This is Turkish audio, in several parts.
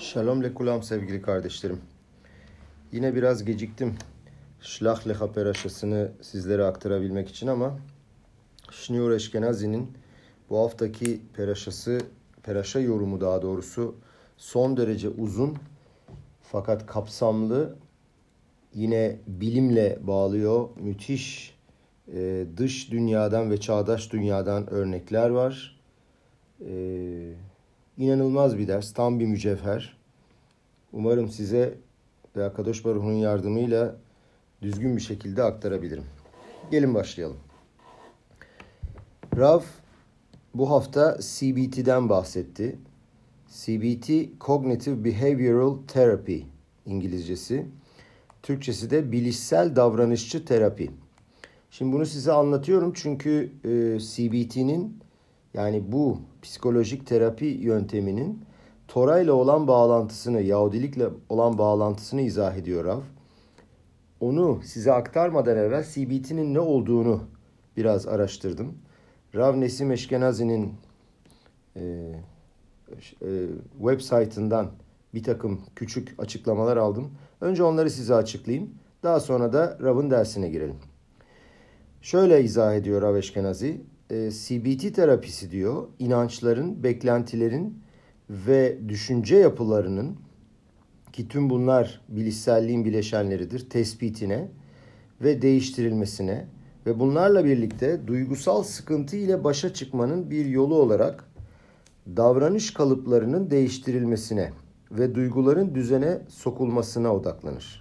Shalom lekulam sevgili kardeşlerim. Yine biraz geciktim. Şlah Leha peraşasını sizlere aktarabilmek için ama Şniur Eşkenazi'nin bu haftaki peraşası, peraşa yorumu daha doğrusu son derece uzun fakat kapsamlı yine bilimle bağlıyor. Müthiş e, dış dünyadan ve çağdaş dünyadan örnekler var. E, inanılmaz bir ders, tam bir mücevher. Umarım size ve Akadosh Baruch'un yardımıyla düzgün bir şekilde aktarabilirim. Gelin başlayalım. Rav bu hafta CBT'den bahsetti. CBT Cognitive Behavioral Therapy İngilizcesi. Türkçesi de bilişsel davranışçı terapi. Şimdi bunu size anlatıyorum çünkü e, CBT'nin yani bu psikolojik terapi yönteminin Tora ile olan bağlantısını, Yahudilikle olan bağlantısını izah ediyor Rav. Onu size aktarmadan evvel CBT'nin ne olduğunu biraz araştırdım. Rav Nesim Eşkenazi'nin e, e, web saytından bir takım küçük açıklamalar aldım. Önce onları size açıklayayım. Daha sonra da Rav'ın dersine girelim. Şöyle izah ediyor Rav Eşkenazi. E, CBT terapisi diyor, inançların, beklentilerin ve düşünce yapılarının ki tüm bunlar bilişselliğin bileşenleridir tespitine ve değiştirilmesine ve bunlarla birlikte duygusal sıkıntı ile başa çıkmanın bir yolu olarak davranış kalıplarının değiştirilmesine ve duyguların düzene sokulmasına odaklanır.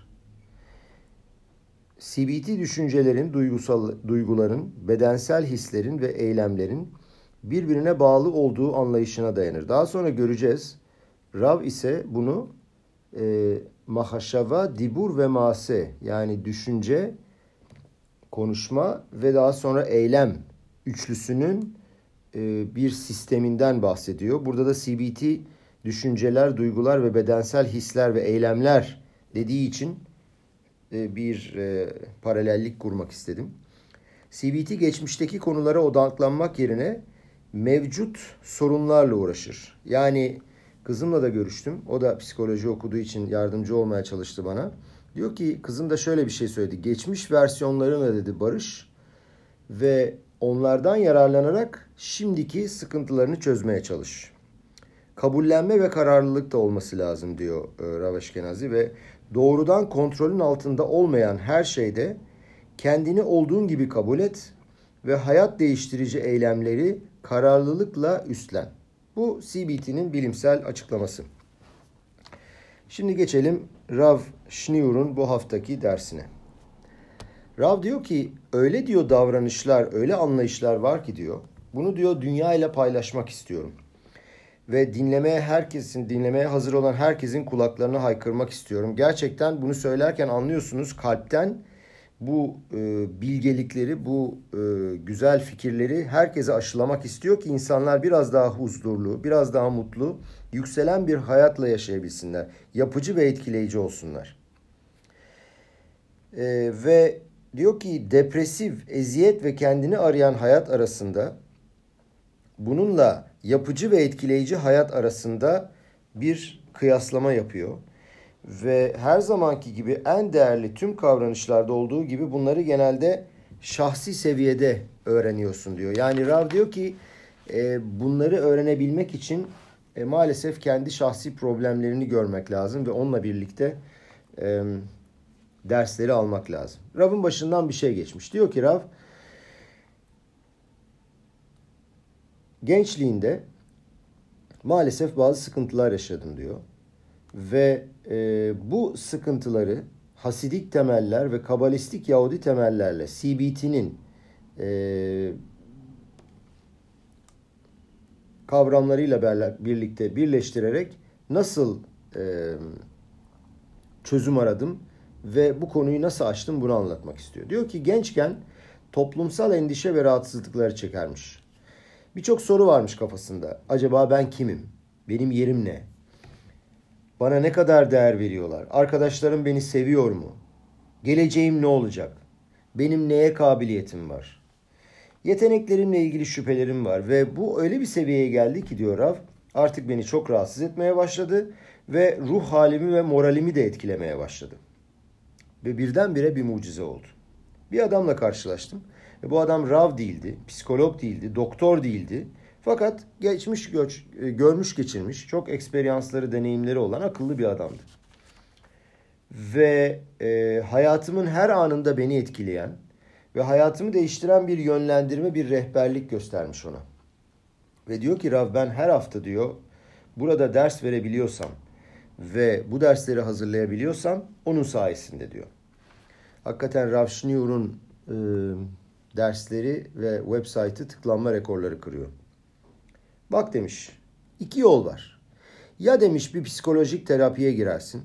CBT düşüncelerin, duygusal duyguların, bedensel hislerin ve eylemlerin birbirine bağlı olduğu anlayışına dayanır. Daha sonra göreceğiz. Rav ise bunu e, mahaşava, dibur ve mase yani düşünce, konuşma ve daha sonra eylem üçlüsünün e, bir sisteminden bahsediyor. Burada da CBT düşünceler, duygular ve bedensel hisler ve eylemler dediği için bir e, paralellik kurmak istedim. CBT geçmişteki konulara odaklanmak yerine mevcut sorunlarla uğraşır. Yani kızımla da görüştüm. O da psikoloji okuduğu için yardımcı olmaya çalıştı bana. Diyor ki kızım da şöyle bir şey söyledi. Geçmiş versiyonlarına dedi barış ve onlardan yararlanarak şimdiki sıkıntılarını çözmeye çalış. Kabullenme ve kararlılık da olması lazım diyor e, Raveş Kenazi ve doğrudan kontrolün altında olmayan her şeyde kendini olduğun gibi kabul et ve hayat değiştirici eylemleri kararlılıkla üstlen. Bu CBT'nin bilimsel açıklaması. Şimdi geçelim Rav Schneur'un bu haftaki dersine. Rav diyor ki öyle diyor davranışlar, öyle anlayışlar var ki diyor. Bunu diyor dünya ile paylaşmak istiyorum. Ve dinlemeye herkesin, dinlemeye hazır olan herkesin kulaklarına haykırmak istiyorum. Gerçekten bunu söylerken anlıyorsunuz kalpten bu e, bilgelikleri, bu e, güzel fikirleri herkese aşılamak istiyor ki insanlar biraz daha huzurlu, biraz daha mutlu, yükselen bir hayatla yaşayabilsinler. Yapıcı ve etkileyici olsunlar. E, ve diyor ki depresif, eziyet ve kendini arayan hayat arasında bununla yapıcı ve etkileyici hayat arasında bir kıyaslama yapıyor. Ve her zamanki gibi en değerli tüm kavranışlarda olduğu gibi bunları genelde şahsi seviyede öğreniyorsun diyor. Yani Rav diyor ki e, bunları öğrenebilmek için e, maalesef kendi şahsi problemlerini görmek lazım ve onunla birlikte e, dersleri almak lazım. Rav'ın başından bir şey geçmiş. Diyor ki Rav gençliğinde maalesef bazı sıkıntılar yaşadım diyor. Ve e, bu sıkıntıları Hasidik temeller ve Kabalistik Yahudi temellerle CBT'nin e, kavramlarıyla birlikte birleştirerek nasıl e, çözüm aradım ve bu konuyu nasıl açtım bunu anlatmak istiyor. Diyor ki gençken toplumsal endişe ve rahatsızlıkları çekermiş. Birçok soru varmış kafasında. Acaba ben kimim? Benim yerim ne? Bana ne kadar değer veriyorlar? Arkadaşlarım beni seviyor mu? Geleceğim ne olacak? Benim neye kabiliyetim var? Yeteneklerimle ilgili şüphelerim var ve bu öyle bir seviyeye geldi ki diyor Rav. artık beni çok rahatsız etmeye başladı ve ruh halimi ve moralimi de etkilemeye başladı. Ve birdenbire bir mucize oldu. Bir adamla karşılaştım ve bu adam Rav değildi, psikolog değildi, doktor değildi. Fakat geçmiş göç, e, görmüş geçirmiş, çok eksperyansları, deneyimleri olan akıllı bir adamdı. Ve e, hayatımın her anında beni etkileyen ve hayatımı değiştiren bir yönlendirme, bir rehberlik göstermiş ona. Ve diyor ki Rav ben her hafta diyor burada ders verebiliyorsam ve bu dersleri hazırlayabiliyorsam onun sayesinde diyor. Hakikaten Rav Schneur'un e, dersleri ve website'ı tıklanma rekorları kırıyor. Bak demiş iki yol var. Ya demiş bir psikolojik terapiye girersin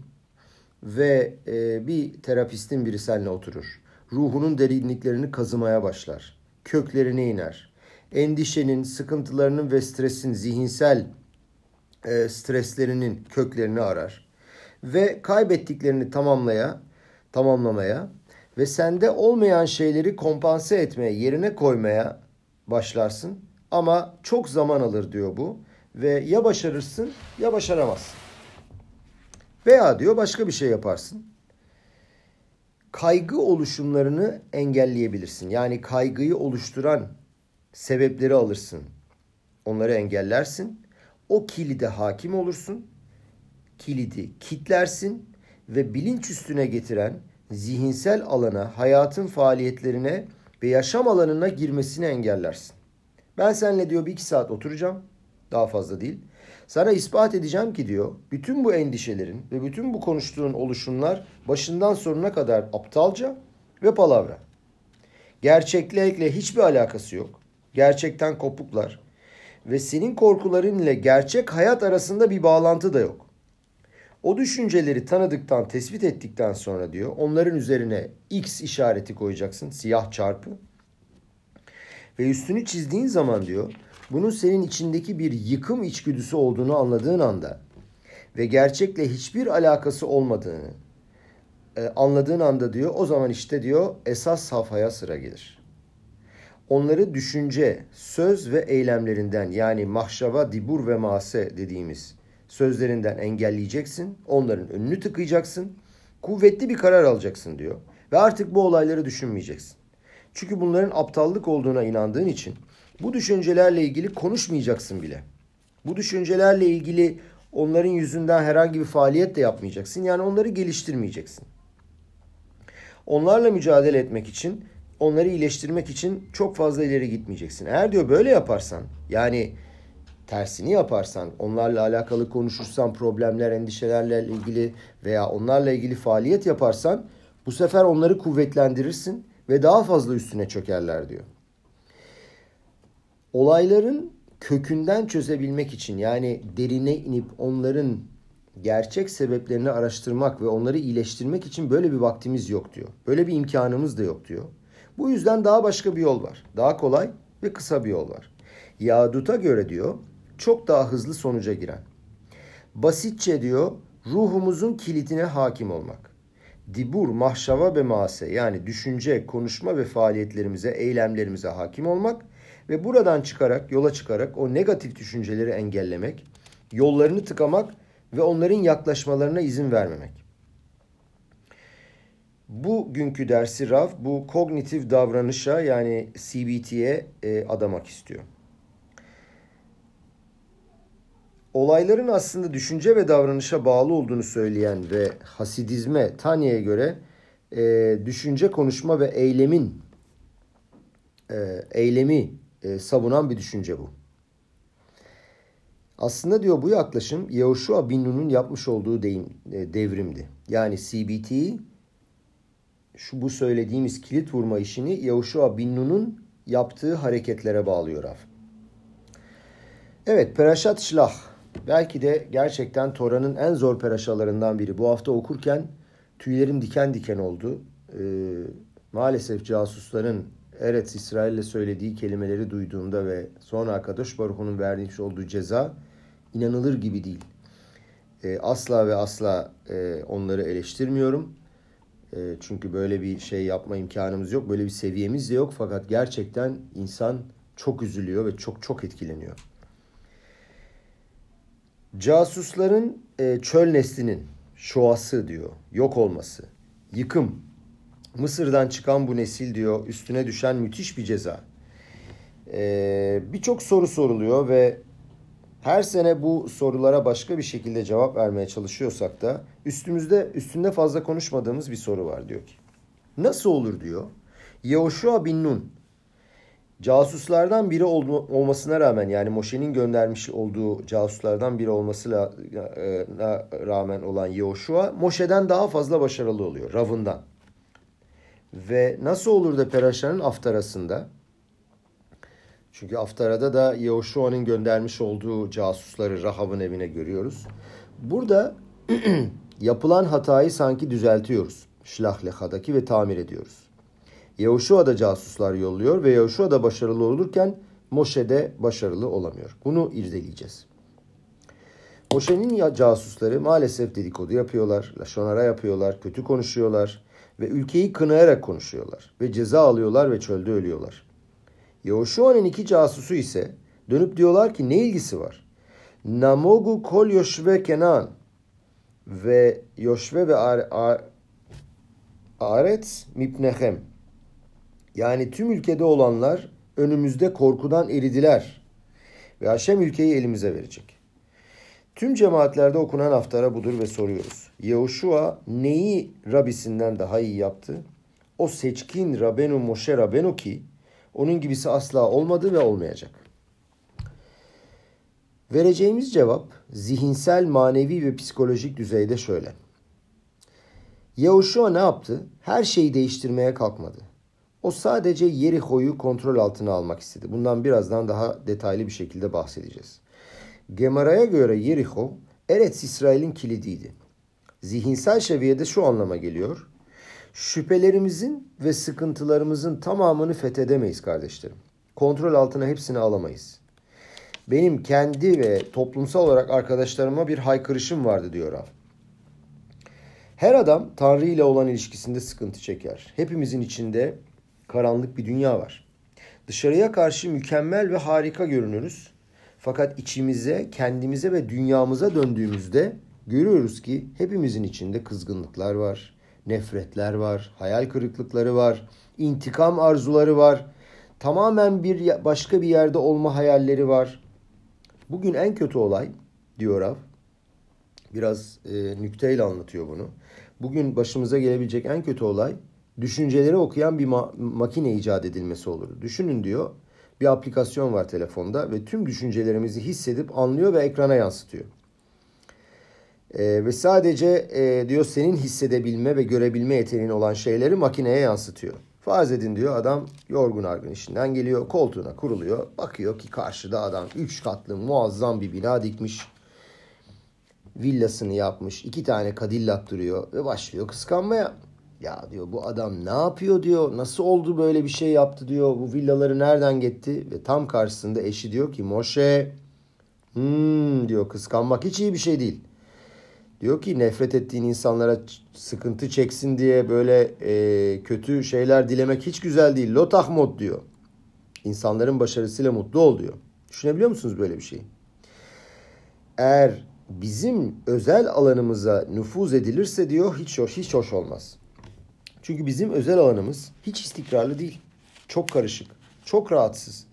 ve e, bir terapistin biri seninle oturur. Ruhunun derinliklerini kazımaya başlar. Köklerine iner. Endişenin, sıkıntılarının ve stresin, zihinsel e, streslerinin köklerini arar. Ve kaybettiklerini tamamlaya, tamamlamaya ve sende olmayan şeyleri kompanse etmeye, yerine koymaya başlarsın. Ama çok zaman alır diyor bu. Ve ya başarırsın ya başaramazsın. Veya diyor başka bir şey yaparsın. Kaygı oluşumlarını engelleyebilirsin. Yani kaygıyı oluşturan sebepleri alırsın. Onları engellersin. O kilide hakim olursun. Kilidi kitlersin ve bilinç üstüne getiren zihinsel alana, hayatın faaliyetlerine ve yaşam alanına girmesini engellersin. Ben seninle diyor bir iki saat oturacağım. Daha fazla değil. Sana ispat edeceğim ki diyor bütün bu endişelerin ve bütün bu konuştuğun oluşumlar başından sonuna kadar aptalca ve palavra. Gerçeklikle hiçbir alakası yok. Gerçekten kopuklar. Ve senin korkuların ile gerçek hayat arasında bir bağlantı da yok. O düşünceleri tanıdıktan, tespit ettikten sonra diyor onların üzerine X işareti koyacaksın. Siyah çarpı. Ve üstünü çizdiğin zaman diyor bunun senin içindeki bir yıkım içgüdüsü olduğunu anladığın anda ve gerçekle hiçbir alakası olmadığını e, anladığın anda diyor o zaman işte diyor esas safhaya sıra gelir. Onları düşünce, söz ve eylemlerinden yani mahşava, dibur ve mase dediğimiz sözlerinden engelleyeceksin. Onların önünü tıkayacaksın. Kuvvetli bir karar alacaksın diyor. Ve artık bu olayları düşünmeyeceksin. Çünkü bunların aptallık olduğuna inandığın için bu düşüncelerle ilgili konuşmayacaksın bile. Bu düşüncelerle ilgili onların yüzünden herhangi bir faaliyet de yapmayacaksın. Yani onları geliştirmeyeceksin. Onlarla mücadele etmek için, onları iyileştirmek için çok fazla ileri gitmeyeceksin. Eğer diyor böyle yaparsan, yani tersini yaparsan, onlarla alakalı konuşursan, problemler, endişelerle ilgili veya onlarla ilgili faaliyet yaparsan bu sefer onları kuvvetlendirirsin ve daha fazla üstüne çökerler diyor. Olayların kökünden çözebilmek için yani derine inip onların gerçek sebeplerini araştırmak ve onları iyileştirmek için böyle bir vaktimiz yok diyor. Böyle bir imkanımız da yok diyor. Bu yüzden daha başka bir yol var. Daha kolay ve kısa bir yol var. Yahudut'a göre diyor çok daha hızlı sonuca giren. Basitçe diyor ruhumuzun kilidine hakim olmak. Dibur, mahşava ve mase yani düşünce, konuşma ve faaliyetlerimize, eylemlerimize hakim olmak ve buradan çıkarak, yola çıkarak o negatif düşünceleri engellemek, yollarını tıkamak ve onların yaklaşmalarına izin vermemek. Bu günkü dersi Rav bu kognitif davranışa yani CBT'ye e, adamak istiyor. Olayların aslında düşünce ve davranışa bağlı olduğunu söyleyen ve Hasidizme, Tanya'ya göre e, düşünce, konuşma ve eylemin e, eylemi e, savunan bir düşünce bu. Aslında diyor bu yaklaşım Yehoshua bin Nun'un yapmış olduğu deyim, e, devrimdi. Yani CBT şu bu söylediğimiz kilit vurma işini Yehoshua bin Nun'un yaptığı hareketlere bağlıyor Raf. Evet, Perashat Şlah. Belki de gerçekten Tora'nın en zor peraşalarından biri. Bu hafta okurken tüylerim diken diken oldu. Ee, maalesef casusların Eretz İsrail'le söylediği kelimeleri duyduğumda ve sonra Akadosh Baruhu'nun vermiş olduğu ceza inanılır gibi değil. E, asla ve asla e, onları eleştirmiyorum. E, çünkü böyle bir şey yapma imkanımız yok. Böyle bir seviyemiz de yok. Fakat gerçekten insan çok üzülüyor ve çok çok etkileniyor. Casusların e, çöl neslinin şoası diyor, yok olması, yıkım. Mısır'dan çıkan bu nesil diyor, üstüne düşen müthiş bir ceza. Ee, Birçok soru soruluyor ve her sene bu sorulara başka bir şekilde cevap vermeye çalışıyorsak da üstümüzde üstünde fazla konuşmadığımız bir soru var diyor ki. Nasıl olur diyor. Yehoşua bin Nun casuslardan biri olmasına rağmen yani Moşe'nin göndermiş olduğu casuslardan biri olmasına e, rağmen olan Yehoşua Moşe'den daha fazla başarılı oluyor Rav'ından. Ve nasıl olur da Peraşa'nın Aftarası'nda çünkü Aftara'da da Yehoşua'nın göndermiş olduğu casusları Rahab'ın evine görüyoruz. Burada yapılan hatayı sanki düzeltiyoruz. Şlahleha'daki ve tamir ediyoruz. Yehoşua da casuslar yolluyor ve Yehoşua da başarılı olurken Moşe de başarılı olamıyor. Bunu irdeleyeceğiz. Moşe'nin casusları maalesef dedikodu yapıyorlar, laşonara yapıyorlar, kötü konuşuyorlar ve ülkeyi kınayarak konuşuyorlar ve ceza alıyorlar ve çölde ölüyorlar. Yehoşua'nın iki casusu ise dönüp diyorlar ki ne ilgisi var? Namogu kol Yoşve Kenan ve Yoşve ve Ar Ar Aret mipnehem. Yani tüm ülkede olanlar önümüzde korkudan eridiler. Ve Haşem ülkeyi elimize verecek. Tüm cemaatlerde okunan haftara budur ve soruyoruz. Yehoşua neyi Rabisinden daha iyi yaptı? O seçkin Rabenu Moshe Rabenu ki onun gibisi asla olmadı ve olmayacak. Vereceğimiz cevap zihinsel, manevi ve psikolojik düzeyde şöyle. Yahushua ne yaptı? Her şeyi değiştirmeye kalkmadı. O sadece Yeriho'yu kontrol altına almak istedi. Bundan birazdan daha detaylı bir şekilde bahsedeceğiz. Gemara'ya göre Yeriho, Eretz İsrail'in kilidiydi. Zihinsel seviyede şu anlama geliyor şüphelerimizin ve sıkıntılarımızın tamamını fethedemeyiz kardeşlerim. Kontrol altına hepsini alamayız. Benim kendi ve toplumsal olarak arkadaşlarıma bir haykırışım vardı diyor Rav. Her adam Tanrı ile olan ilişkisinde sıkıntı çeker. Hepimizin içinde karanlık bir dünya var. Dışarıya karşı mükemmel ve harika görünürüz. Fakat içimize, kendimize ve dünyamıza döndüğümüzde görüyoruz ki hepimizin içinde kızgınlıklar var, nefretler var, hayal kırıklıkları var, intikam arzuları var. Tamamen bir başka bir yerde olma hayalleri var. Bugün en kötü olay diyor Rav. Biraz e, nükteyle anlatıyor bunu. Bugün başımıza gelebilecek en kötü olay düşünceleri okuyan bir ma- makine icat edilmesi olur. Düşünün diyor. Bir aplikasyon var telefonda ve tüm düşüncelerimizi hissedip anlıyor ve ekrana yansıtıyor. E, ve sadece e, diyor senin hissedebilme ve görebilme yeteneğin olan şeyleri makineye yansıtıyor. Farz edin diyor adam yorgun argın işinden geliyor koltuğuna kuruluyor. Bakıyor ki karşıda adam 3 katlı muazzam bir bina dikmiş. Villasını yapmış. iki tane kadillak duruyor ve başlıyor kıskanmaya. Ya diyor bu adam ne yapıyor diyor. Nasıl oldu böyle bir şey yaptı diyor. Bu villaları nereden gitti? Ve tam karşısında eşi diyor ki Moşe hmm, diyor kıskanmak hiç iyi bir şey değil. Diyor ki nefret ettiğin insanlara sıkıntı çeksin diye böyle e, kötü şeyler dilemek hiç güzel değil. Lotahmot diyor. İnsanların başarısıyla mutlu ol diyor. Düşünebiliyor musunuz böyle bir şeyi? Eğer bizim özel alanımıza nüfuz edilirse diyor hiç hoş, hiç hoş olmaz. Çünkü bizim özel alanımız hiç istikrarlı değil. Çok karışık, çok rahatsız.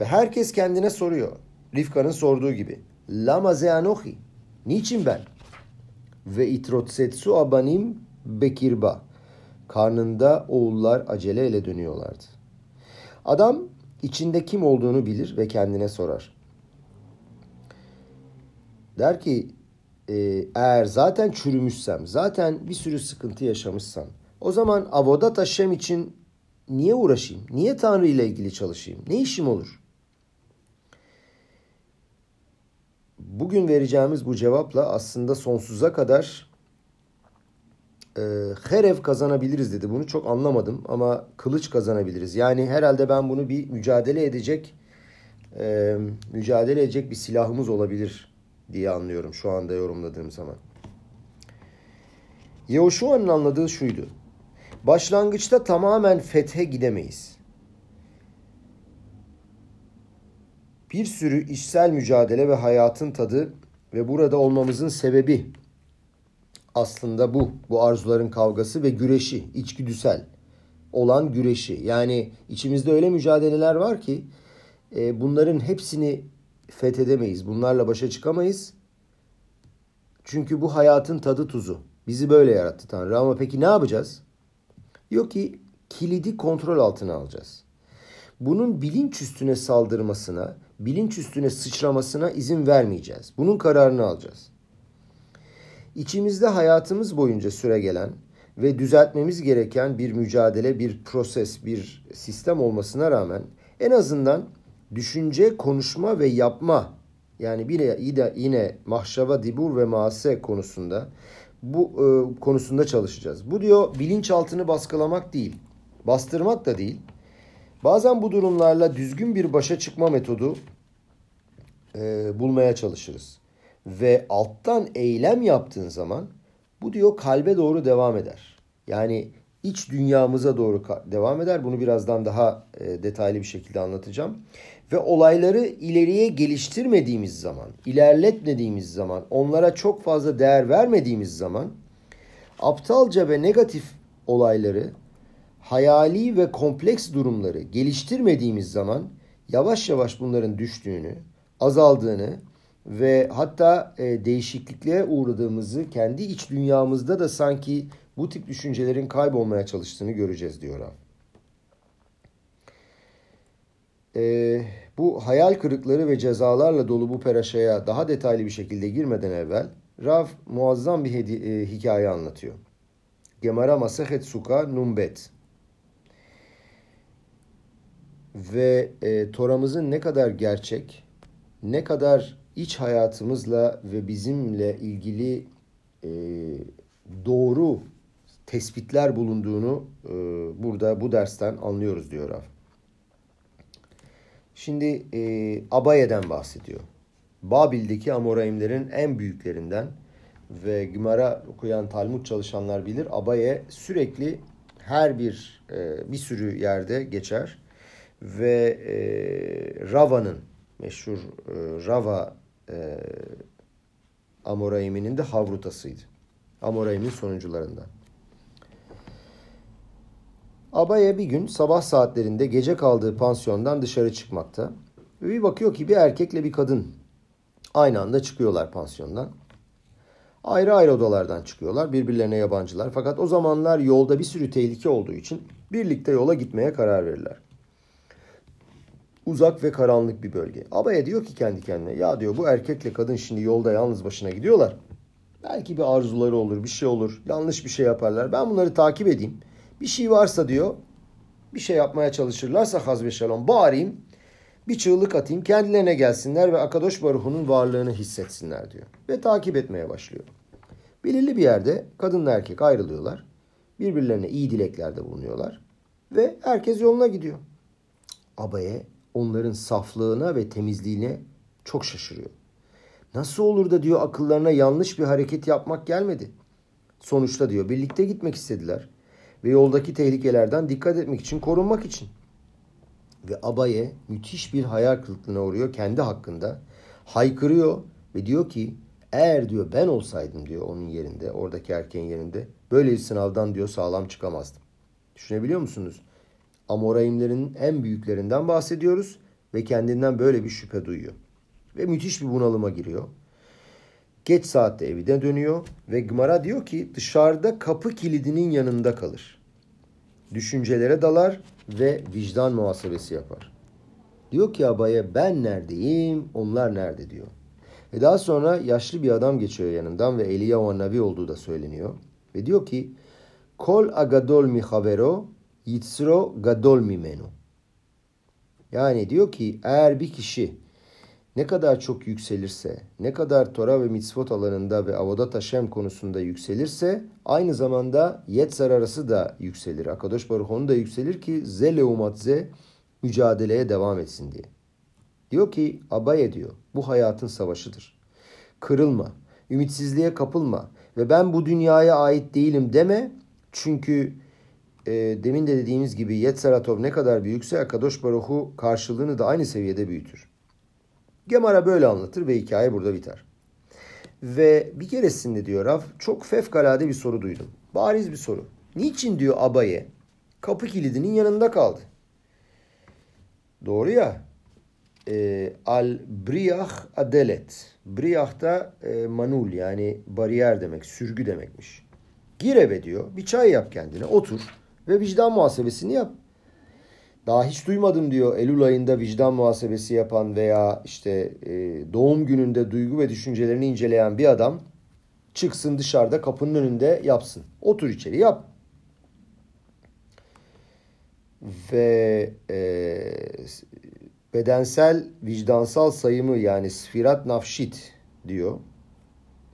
Ve herkes kendine soruyor. Rifka'nın sorduğu gibi. Lama zeanohi. Niçin ben? ve itrotsetsu abanim bekirba. Karnında oğullar aceleyle dönüyorlardı. Adam içinde kim olduğunu bilir ve kendine sorar. Der ki eğer zaten çürümüşsem, zaten bir sürü sıkıntı yaşamışsam o zaman avodat Hashem için niye uğraşayım? Niye Tanrı ile ilgili çalışayım? Ne işim olur? bugün vereceğimiz bu cevapla aslında sonsuza kadar e, herev kazanabiliriz dedi. Bunu çok anlamadım ama kılıç kazanabiliriz. Yani herhalde ben bunu bir mücadele edecek e, mücadele edecek bir silahımız olabilir diye anlıyorum şu anda yorumladığım zaman. Yehoşua'nın anladığı şuydu. Başlangıçta tamamen fethe gidemeyiz. bir sürü işsel mücadele ve hayatın tadı ve burada olmamızın sebebi aslında bu. Bu arzuların kavgası ve güreşi, içgüdüsel olan güreşi. Yani içimizde öyle mücadeleler var ki e, bunların hepsini fethedemeyiz. Bunlarla başa çıkamayız. Çünkü bu hayatın tadı tuzu. Bizi böyle yarattı Tanrı. Ama peki ne yapacağız? Diyor ki kilidi kontrol altına alacağız. Bunun bilinç üstüne saldırmasına, bilinç üstüne sıçramasına izin vermeyeceğiz. Bunun kararını alacağız. İçimizde hayatımız boyunca süre gelen ve düzeltmemiz gereken bir mücadele, bir proses, bir sistem olmasına rağmen en azından düşünce, konuşma ve yapma yani yine, yine mahşaba dibur ve maase konusunda bu e, konusunda çalışacağız. Bu diyor bilinçaltını baskılamak değil, bastırmak da değil. Bazen bu durumlarla düzgün bir başa çıkma metodu e, bulmaya çalışırız. Ve alttan eylem yaptığın zaman bu diyor kalbe doğru devam eder. Yani iç dünyamıza doğru devam eder. Bunu birazdan daha e, detaylı bir şekilde anlatacağım. Ve olayları ileriye geliştirmediğimiz zaman, ilerletmediğimiz zaman, onlara çok fazla değer vermediğimiz zaman aptalca ve negatif olayları, hayali ve kompleks durumları geliştirmediğimiz zaman yavaş yavaş bunların düştüğünü, azaldığını ve hatta e, değişiklikliğe uğradığımızı kendi iç dünyamızda da sanki bu tip düşüncelerin kaybolmaya çalıştığını göreceğiz diyor Rav. Ee, bu hayal kırıkları ve cezalarla dolu bu peraşaya daha detaylı bir şekilde girmeden evvel Rav muazzam bir e, hikaye anlatıyor. Gemara Masehet Suka Numbet. Ve e, Toramızın ne kadar gerçek, ne kadar iç hayatımızla ve bizimle ilgili e, doğru tespitler bulunduğunu e, burada bu dersten anlıyoruz diyor Rav. Şimdi e, Abaye'den bahsediyor. Babil'deki Amoraimlerin en büyüklerinden ve Gümara okuyan Talmud çalışanlar bilir. Abaye sürekli her bir e, bir sürü yerde geçer ve e, Rava'nın meşhur e, Rava e, Amoraim'inin de havrutasıydı. Amoraim'in sonuncularından. Abaye bir gün sabah saatlerinde gece kaldığı pansiyondan dışarı çıkmakta. Ve bir bakıyor ki bir erkekle bir kadın aynı anda çıkıyorlar pansiyondan. Ayrı ayrı odalardan çıkıyorlar. Birbirlerine yabancılar. Fakat o zamanlar yolda bir sürü tehlike olduğu için birlikte yola gitmeye karar verirler. Uzak ve karanlık bir bölge. Abaya diyor ki kendi kendine ya diyor bu erkekle kadın şimdi yolda yalnız başına gidiyorlar. Belki bir arzuları olur, bir şey olur, yanlış bir şey yaparlar. Ben bunları takip edeyim. Bir şey varsa diyor bir şey yapmaya çalışırlarsa hazbe şalom bağırayım bir çığlık atayım kendilerine gelsinler ve Akadosh Baruhu'nun varlığını hissetsinler diyor. Ve takip etmeye başlıyor. Belirli bir yerde kadınla erkek ayrılıyorlar. Birbirlerine iyi dileklerde bulunuyorlar. Ve herkes yoluna gidiyor. Abaye onların saflığına ve temizliğine çok şaşırıyor. Nasıl olur da diyor akıllarına yanlış bir hareket yapmak gelmedi. Sonuçta diyor birlikte gitmek istediler ve yoldaki tehlikelerden dikkat etmek için, korunmak için. Ve Abaye müthiş bir hayal kırıklığına uğruyor kendi hakkında. Haykırıyor ve diyor ki eğer diyor ben olsaydım diyor onun yerinde, oradaki erkeğin yerinde böyle bir sınavdan diyor sağlam çıkamazdım. Düşünebiliyor musunuz? Amoraimlerin en büyüklerinden bahsediyoruz ve kendinden böyle bir şüphe duyuyor. Ve müthiş bir bunalıma giriyor. Geç saatte evine dönüyor ve Gmara diyor ki dışarıda kapı kilidinin yanında kalır. Düşüncelere dalar ve vicdan muhasebesi yapar. Diyor ki abaya ben neredeyim onlar nerede diyor. Ve daha sonra yaşlı bir adam geçiyor yanından ve Eliyahu Nabi olduğu da söyleniyor. Ve diyor ki Kol agadol mi havero yitzro gadol mi menu. Yani diyor ki eğer bir kişi ne kadar çok yükselirse, ne kadar Tora ve mitzvot alanında ve avodat Hashem konusunda yükselirse aynı zamanda Yetzer arası da yükselir. Akadosh Baruch onu da yükselir ki ze leumat ze mücadeleye devam etsin diye. Diyor ki Abaye diyor bu hayatın savaşıdır. Kırılma, ümitsizliğe kapılma ve ben bu dünyaya ait değilim deme. Çünkü e, demin de dediğimiz gibi Yetzeratov ne kadar büyükse Akadosh Baruch'u karşılığını da aynı seviyede büyütür. Gemara böyle anlatır ve hikaye burada biter. Ve bir keresinde diyor Rav çok fevkalade bir soru duydum. Bariz bir soru. Niçin diyor Abaye kapı kilidinin yanında kaldı? Doğru ya. E, al briyah adelet. Briyah da e, manul yani bariyer demek, sürgü demekmiş. Gir eve diyor. Bir çay yap kendine. Otur ve vicdan muhasebesini yap. Daha hiç duymadım diyor Eylül ayında vicdan muhasebesi yapan veya işte e, doğum gününde duygu ve düşüncelerini inceleyen bir adam çıksın dışarıda kapının önünde yapsın. Otur içeri yap. Ve e, bedensel vicdansal sayımı yani sfirat nafşit diyor.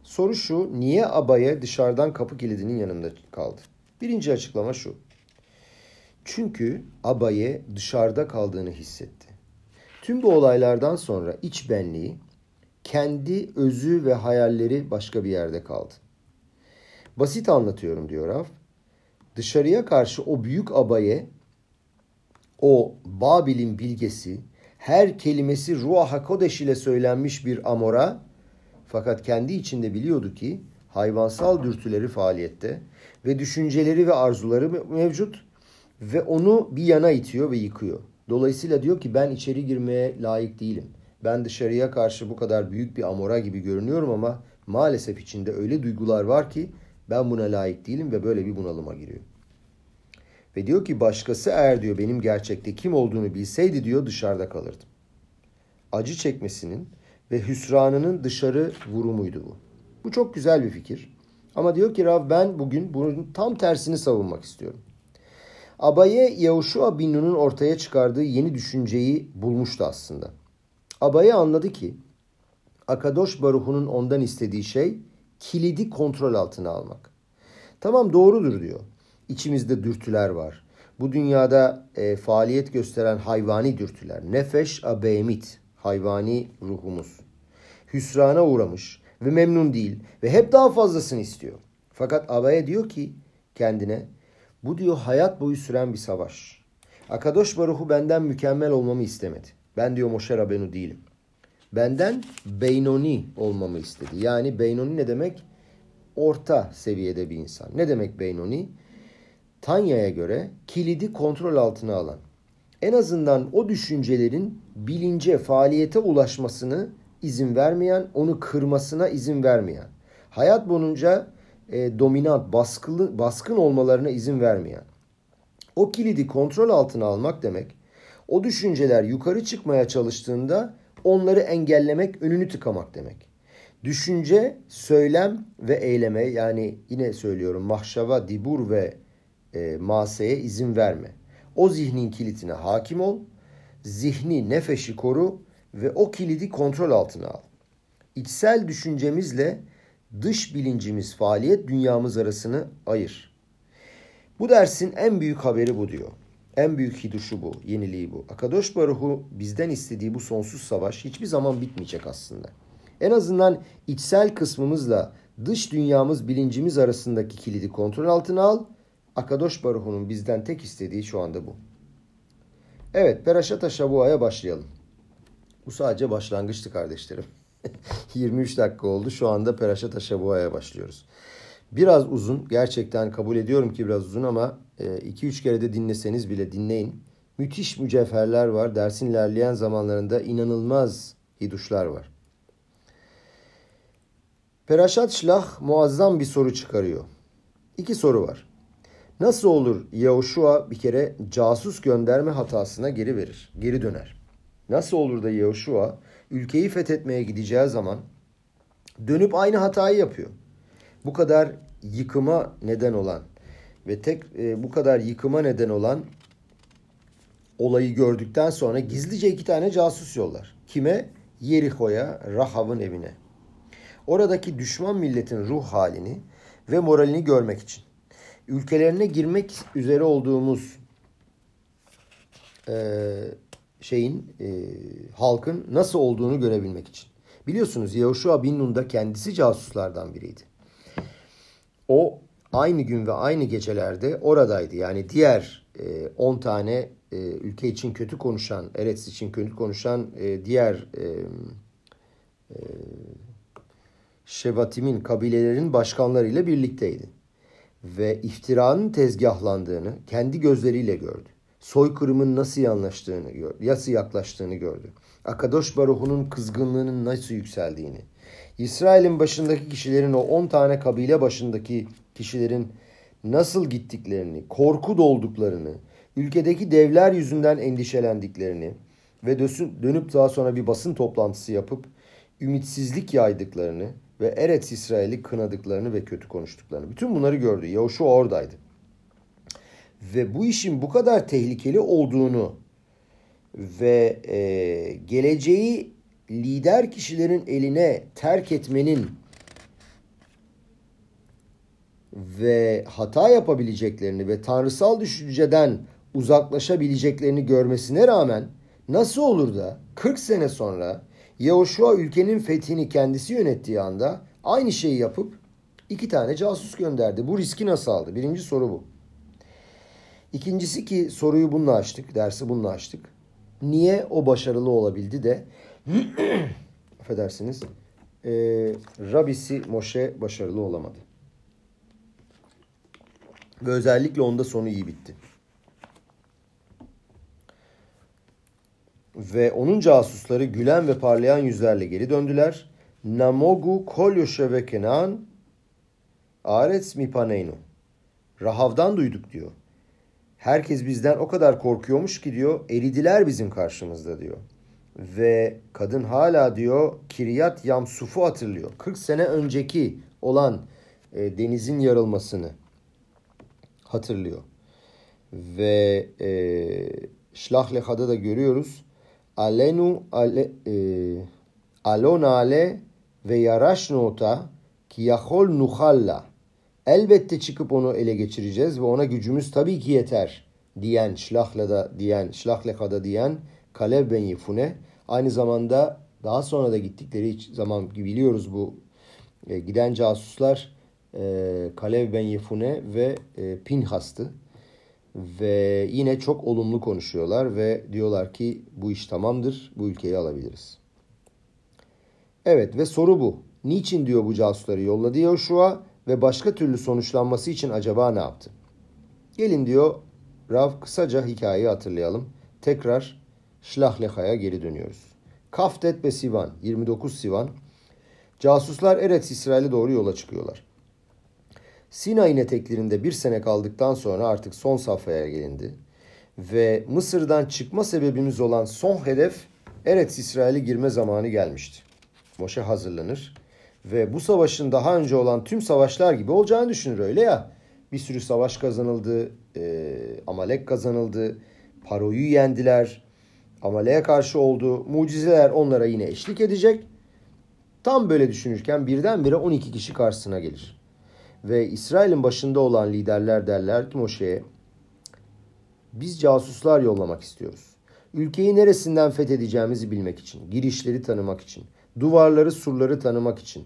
Soru şu niye abaya dışarıdan kapı kilidinin yanında kaldı? Birinci açıklama şu. Çünkü Abaye dışarıda kaldığını hissetti. Tüm bu olaylardan sonra iç benliği, kendi özü ve hayalleri başka bir yerde kaldı. Basit anlatıyorum diyor Raf. Dışarıya karşı o büyük Abaye, o Babil'in bilgesi, her kelimesi Ruah HaKodeş ile söylenmiş bir amora, fakat kendi içinde biliyordu ki hayvansal dürtüleri faaliyette ve düşünceleri ve arzuları mevcut ve onu bir yana itiyor ve yıkıyor. Dolayısıyla diyor ki ben içeri girmeye layık değilim. Ben dışarıya karşı bu kadar büyük bir amora gibi görünüyorum ama maalesef içinde öyle duygular var ki ben buna layık değilim ve böyle bir bunalıma giriyor. Ve diyor ki başkası eğer diyor benim gerçekte kim olduğunu bilseydi diyor dışarıda kalırdım. Acı çekmesinin ve hüsranının dışarı vurumuydu bu. Bu çok güzel bir fikir. Ama diyor ki Rav ben bugün bunun tam tersini savunmak istiyorum. Abaye Yahuşua bin Nun'un ortaya çıkardığı yeni düşünceyi bulmuştu aslında. Abaye anladı ki Akadosh Baruhu'nun ondan istediği şey kilidi kontrol altına almak. Tamam doğrudur diyor. İçimizde dürtüler var. Bu dünyada e, faaliyet gösteren hayvani dürtüler. Nefeş abemit, hayvani ruhumuz. Hüsrana uğramış ve memnun değil ve hep daha fazlasını istiyor. Fakat Abaye diyor ki kendine bu diyor hayat boyu süren bir savaş. Akadosh Baruhu benden mükemmel olmamı istemedi. Ben diyor Moshe Rabenu değilim. Benden Beynoni olmamı istedi. Yani Beynoni ne demek? Orta seviyede bir insan. Ne demek Beynoni? Tanya'ya göre kilidi kontrol altına alan. En azından o düşüncelerin bilince, faaliyete ulaşmasını izin vermeyen, onu kırmasına izin vermeyen. Hayat boyunca e, dominant, baskılı, baskın olmalarına izin vermeyen. O kilidi kontrol altına almak demek, o düşünceler yukarı çıkmaya çalıştığında onları engellemek, önünü tıkamak demek. Düşünce, söylem ve eyleme yani yine söylüyorum mahşava, dibur ve e, maseye izin verme. O zihnin kilitine hakim ol, zihni, nefeşi koru ve o kilidi kontrol altına al. İçsel düşüncemizle dış bilincimiz, faaliyet dünyamız arasını ayır. Bu dersin en büyük haberi bu diyor. En büyük hiduşu bu, yeniliği bu. Akadosh Baruhu bizden istediği bu sonsuz savaş hiçbir zaman bitmeyecek aslında. En azından içsel kısmımızla dış dünyamız, bilincimiz arasındaki kilidi kontrol altına al. Akadosh Baruhu'nun bizden tek istediği şu anda bu. Evet, Peraşat Şabua'ya başlayalım. Bu sadece başlangıçtı kardeşlerim. 23 dakika oldu. Şu anda Peraşat Aşabua'ya başlıyoruz. Biraz uzun. Gerçekten kabul ediyorum ki biraz uzun ama 2-3 e, kere de dinleseniz bile dinleyin. Müthiş mücevherler var. Dersin ilerleyen zamanlarında inanılmaz hiduşlar var. Peraşat Şlah muazzam bir soru çıkarıyor. İki soru var. Nasıl olur Yahushua bir kere casus gönderme hatasına geri verir, geri döner? Nasıl olur da Yahushua ülkeyi fethetmeye gideceği zaman dönüp aynı hatayı yapıyor. Bu kadar yıkıma neden olan ve tek e, bu kadar yıkıma neden olan olayı gördükten sonra gizlice iki tane casus yollar. Kime? Yeriko'ya, Rahav'ın evine. Oradaki düşman milletin ruh halini ve moralini görmek için. Ülkelerine girmek üzere olduğumuz e, şeyin e, halkın nasıl olduğunu görebilmek için. Biliyorsunuz Yahushua bin Nun da kendisi casuslardan biriydi. O aynı gün ve aynı gecelerde oradaydı. Yani diğer 10 e, tane e, ülke için kötü konuşan, Eretz için kötü konuşan e, diğer e, e, Şevatimin kabilelerin başkanlarıyla birlikteydi. Ve iftiranın tezgahlandığını kendi gözleriyle gördü. Soykırımın nasıl yanlaştığını nasıl yaklaştığını gördü. Akadosh Baruhu'nun kızgınlığının nasıl yükseldiğini. İsrail'in başındaki kişilerin o 10 tane kabile başındaki kişilerin nasıl gittiklerini, korku dolduklarını, ülkedeki devler yüzünden endişelendiklerini ve dönüp daha sonra bir basın toplantısı yapıp ümitsizlik yaydıklarını ve Eretz İsrail'i kınadıklarını ve kötü konuştuklarını. Bütün bunları gördü. Yahuşua oradaydı. Ve bu işin bu kadar tehlikeli olduğunu ve e, geleceği lider kişilerin eline terk etmenin ve hata yapabileceklerini ve tanrısal düşünceden uzaklaşabileceklerini görmesine rağmen nasıl olur da 40 sene sonra Yehoşua ülkenin fethini kendisi yönettiği anda aynı şeyi yapıp iki tane casus gönderdi. Bu riski nasıl aldı? Birinci soru bu. İkincisi ki soruyu bununla açtık, dersi bununla açtık. Niye o başarılı olabildi de affedersiniz e, Rabisi Moşe başarılı olamadı. Ve özellikle onda sonu iyi bitti. Ve onun casusları gülen ve parlayan yüzlerle geri döndüler. Namogu kol ve kenan aretz mipaneynu. Rahav'dan duyduk diyor. Herkes bizden o kadar korkuyormuş ki diyor eridiler bizim karşımızda diyor. Ve kadın hala diyor Kiryat Yamsuf'u hatırlıyor. 40 sene önceki olan e, denizin yarılmasını hatırlıyor. Ve e, Şlah Lecha'da da görüyoruz. Alenu ale, e, alon ale ve yaraşnu ota ki yahol nuhalla. Elbette çıkıp onu ele geçireceğiz ve ona gücümüz tabii ki yeter diyen Şlahla'da diyen Şlahleka'da diyen Kalev ben Yefune aynı zamanda daha sonra da gittikleri zaman biliyoruz bu e, giden casuslar e, Kalev ben Yefune ve e, Pinhas'tı. Ve yine çok olumlu konuşuyorlar ve diyorlar ki bu iş tamamdır, bu ülkeyi alabiliriz. Evet ve soru bu. Niçin diyor bu casusları yolladı Yoşua ve başka türlü sonuçlanması için acaba ne yaptı? Gelin diyor Rav kısaca hikayeyi hatırlayalım. Tekrar Şlahleha'ya geri dönüyoruz. Kaftet ve Sivan, 29 Sivan. Casuslar Eretz İsrail'e doğru yola çıkıyorlar. Sinay'ın eteklerinde bir sene kaldıktan sonra artık son safhaya gelindi. Ve Mısır'dan çıkma sebebimiz olan son hedef Eretz İsrail'e girme zamanı gelmişti. Moşe hazırlanır ve bu savaşın daha önce olan tüm savaşlar gibi olacağını düşünür öyle ya. Bir sürü savaş kazanıldı, e, Amalek kazanıldı, Paro'yu yendiler, Amalek'e karşı oldu, mucizeler onlara yine eşlik edecek. Tam böyle düşünürken birdenbire 12 kişi karşısına gelir. Ve İsrail'in başında olan liderler derler ki Moşe'ye biz casuslar yollamak istiyoruz. Ülkeyi neresinden fethedeceğimizi bilmek için, girişleri tanımak için, duvarları, surları tanımak için,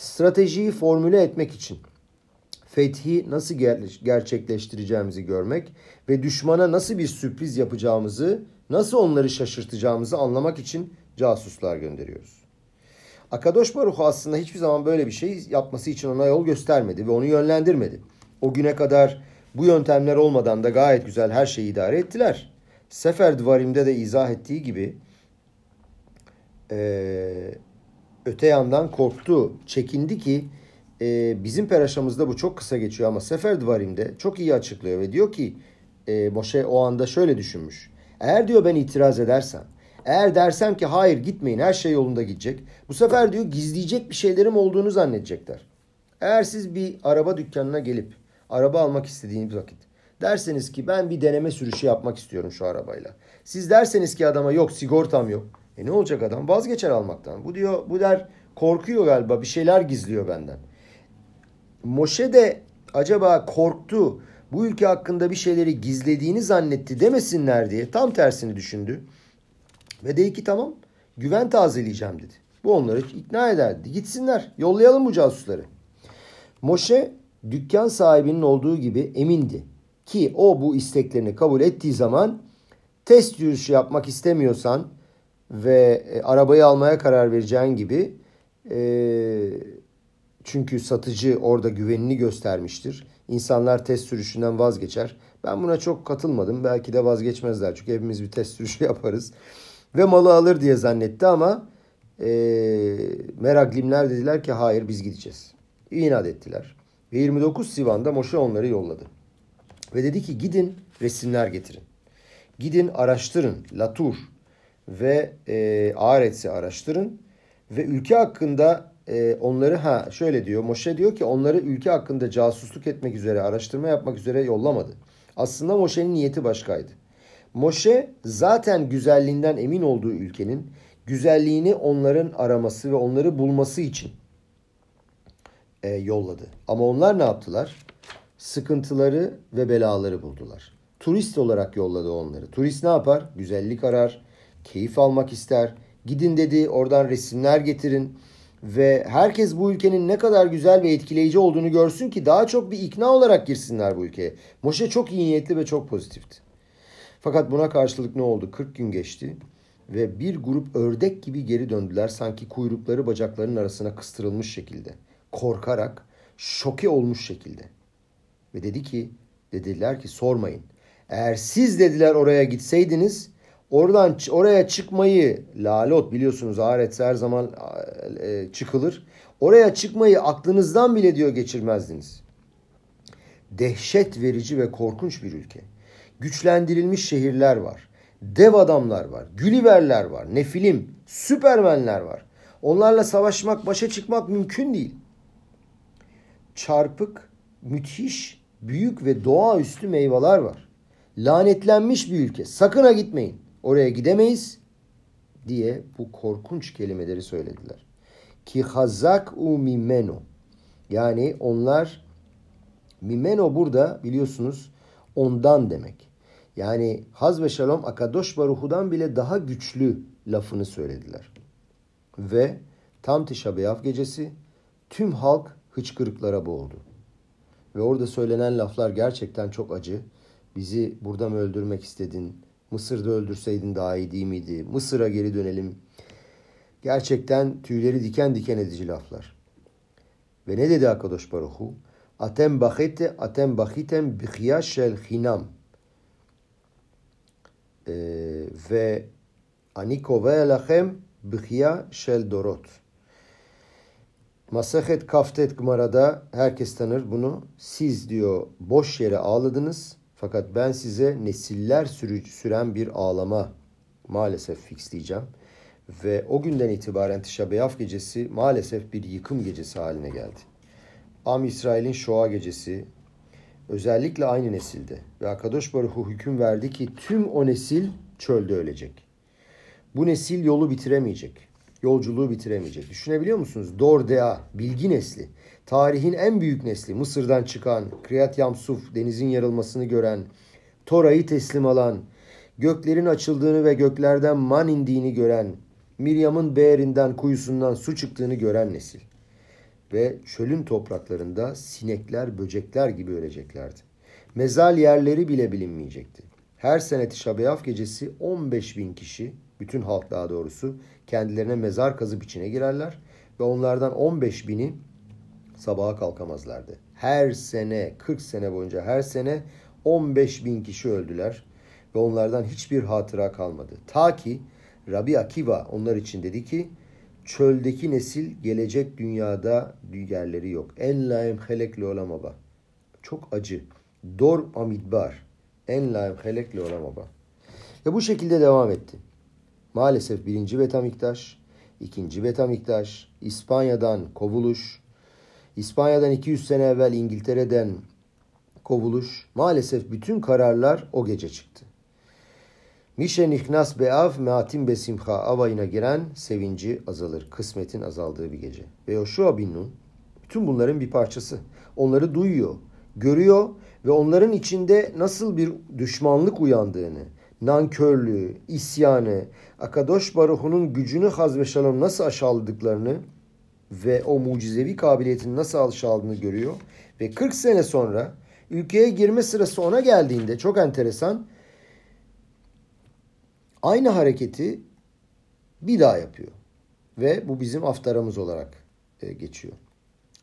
stratejiyi formüle etmek için, fethi nasıl gerçekleştireceğimizi görmek ve düşmana nasıl bir sürpriz yapacağımızı, nasıl onları şaşırtacağımızı anlamak için casuslar gönderiyoruz. Akadosh Baruch aslında hiçbir zaman böyle bir şey yapması için ona yol göstermedi ve onu yönlendirmedi. O güne kadar bu yöntemler olmadan da gayet güzel her şeyi idare ettiler. Sefer Dvarim'de de izah ettiği gibi e, öte yandan korktu, çekindi ki e, bizim peraşamızda bu çok kısa geçiyor ama Sefer Dvarim'de çok iyi açıklıyor ve diyor ki e, Moşe o anda şöyle düşünmüş. Eğer diyor ben itiraz edersem eğer dersem ki hayır gitmeyin her şey yolunda gidecek. Bu sefer diyor gizleyecek bir şeylerim olduğunu zannedecekler. Eğer siz bir araba dükkanına gelip araba almak istediğiniz vakit derseniz ki ben bir deneme sürüşü yapmak istiyorum şu arabayla. Siz derseniz ki adama yok sigortam yok. E ne olacak adam vazgeçer almaktan. Bu diyor bu der korkuyor galiba bir şeyler gizliyor benden. Moşe de acaba korktu bu ülke hakkında bir şeyleri gizlediğini zannetti demesinler diye tam tersini düşündü. Ve dedi ki tamam güven tazeleyeceğim dedi. Bu onları ikna ederdi. Gitsinler yollayalım bu casusları. Moşe dükkan sahibinin olduğu gibi emindi. Ki o bu isteklerini kabul ettiği zaman test yürüyüşü yapmak istemiyorsan ve e, arabayı almaya karar vereceğin gibi e, çünkü satıcı orada güvenini göstermiştir. İnsanlar test sürüşünden vazgeçer. Ben buna çok katılmadım. Belki de vazgeçmezler. Çünkü hepimiz bir test sürüşü yaparız. Ve malı alır diye zannetti ama e, meraklimler dediler ki hayır biz gideceğiz. İnat ettiler. Ve 29 Sivan'da Moşe onları yolladı. Ve dedi ki gidin resimler getirin. Gidin araştırın. Latur ve e, Arets'i araştırın. Ve ülke hakkında e, onları ha şöyle diyor. Moşe diyor ki onları ülke hakkında casusluk etmek üzere, araştırma yapmak üzere yollamadı. Aslında Moşe'nin niyeti başkaydı. Moşe zaten güzelliğinden emin olduğu ülkenin güzelliğini onların araması ve onları bulması için e, yolladı. Ama onlar ne yaptılar? Sıkıntıları ve belaları buldular. Turist olarak yolladı onları. Turist ne yapar? Güzellik arar, keyif almak ister. Gidin dedi oradan resimler getirin ve herkes bu ülkenin ne kadar güzel ve etkileyici olduğunu görsün ki daha çok bir ikna olarak girsinler bu ülkeye. Moşe çok iyi niyetli ve çok pozitifti. Fakat buna karşılık ne oldu? 40 gün geçti ve bir grup ördek gibi geri döndüler sanki kuyrukları bacaklarının arasına kıstırılmış şekilde. Korkarak, şoke olmuş şekilde. Ve dedi ki, dediler ki sormayın. Eğer siz dediler oraya gitseydiniz oradan oraya çıkmayı lalot biliyorsunuz aret her zaman e, çıkılır. Oraya çıkmayı aklınızdan bile diyor geçirmezdiniz. Dehşet verici ve korkunç bir ülke. Güçlendirilmiş şehirler var. Dev adamlar var. Gülliverler var. Nefilim, süpermenler var. Onlarla savaşmak, başa çıkmak mümkün değil. Çarpık, müthiş, büyük ve doğaüstü meyveler var. Lanetlenmiş bir ülke. Sakın ha gitmeyin. Oraya gidemeyiz diye bu korkunç kelimeleri söylediler. Ki hazak u mimeno. Yani onlar mimeno burada biliyorsunuz ondan demek. Yani haz ve şalom akadosh baruhudan bile daha güçlü lafını söylediler. Ve tam Tişa B'Av gecesi tüm halk hıçkırıklara boğuldu. Ve orada söylenen laflar gerçekten çok acı. Bizi burada mı öldürmek istedin? Mısır'da öldürseydin daha iyi değil miydi? Mısır'a geri dönelim. Gerçekten tüyleri diken diken edici laflar. Ve ne dedi Akadosh Baruhu? Atem bahite, atem bahitem bihya shel hinam. Ee, ve ani kovea lachem bihya shel dorot. Masahet Kaftet Gmara'da herkes tanır bunu. Siz diyor boş yere ağladınız fakat ben size nesiller sürü, süren bir ağlama maalesef fixleyeceğim. Ve o günden itibaren Tişa Beyaf gecesi maalesef bir yıkım gecesi haline geldi. Am İsrail'in Şoa gecesi özellikle aynı nesilde ve Akadosh Baruhu hüküm verdi ki tüm o nesil çölde ölecek. Bu nesil yolu bitiremeyecek. Yolculuğu bitiremeyecek. Düşünebiliyor musunuz? Dordea, bilgi nesli. Tarihin en büyük nesli. Mısır'dan çıkan, Kriyat Yamsuf, denizin yarılmasını gören, Tora'yı teslim alan, göklerin açıldığını ve göklerden man indiğini gören, Miryam'ın beğerinden, kuyusundan su çıktığını gören nesil ve çölün topraklarında sinekler, böcekler gibi öleceklerdi. Mezal yerleri bile bilinmeyecekti. Her sene Tişabeyaf gecesi 15 bin kişi, bütün halk daha doğrusu, kendilerine mezar kazıp içine girerler ve onlardan 15 bini sabaha kalkamazlardı. Her sene, 40 sene boyunca her sene 15 bin kişi öldüler ve onlardan hiçbir hatıra kalmadı. Ta ki Rabbi Akiva onlar için dedi ki çöldeki nesil gelecek dünyada yerleri yok. En laim helek le olamaba. Çok acı. Dor amidbar. En laim helek le olamaba. Ve bu şekilde devam etti. Maalesef birinci Betamiktaş, ikinci Betamiktaş, İspanya'dan kovuluş, İspanya'dan 200 sene evvel İngiltere'den kovuluş. Maalesef bütün kararlar o gece çıktı. Mişe nihnas beav meatim besimha av ayına giren sevinci azalır. Kısmetin azaldığı bir gece. Ve Yoshua bin Nun bütün bunların bir parçası. Onları duyuyor, görüyor ve onların içinde nasıl bir düşmanlık uyandığını, nankörlüğü, isyanı, Akadosh Baruhu'nun gücünü haz ve şalom nasıl aşağıladıklarını ve o mucizevi kabiliyetin nasıl aşağıladığını görüyor. Ve 40 sene sonra ülkeye girme sırası ona geldiğinde çok enteresan aynı hareketi bir daha yapıyor. Ve bu bizim aftaramız olarak e, geçiyor.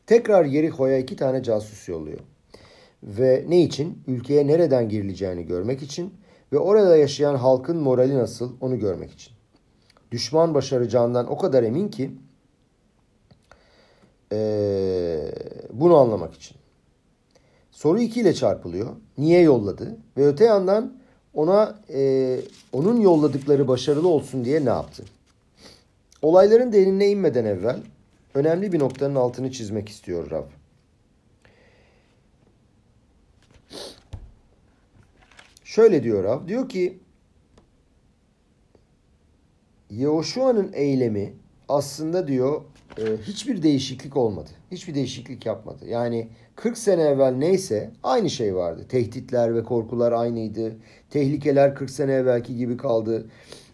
Tekrar Yeriho'ya iki tane casus yolluyor. Ve ne için? Ülkeye nereden girileceğini görmek için ve orada yaşayan halkın morali nasıl onu görmek için. Düşman başaracağından o kadar emin ki ee, bunu anlamak için. Soru 2 ile çarpılıyor. Niye yolladı? Ve öte yandan ona e, onun yolladıkları başarılı olsun diye ne yaptı? Olayların derinine inmeden evvel önemli bir noktanın altını çizmek istiyor Rab. Şöyle diyor Rab. Diyor ki Yehoşua'nın eylemi aslında diyor e, hiçbir değişiklik olmadı. Hiçbir değişiklik yapmadı. Yani 40 sene evvel neyse aynı şey vardı. Tehditler ve korkular aynıydı. Tehlikeler 40 sene evvelki gibi kaldı.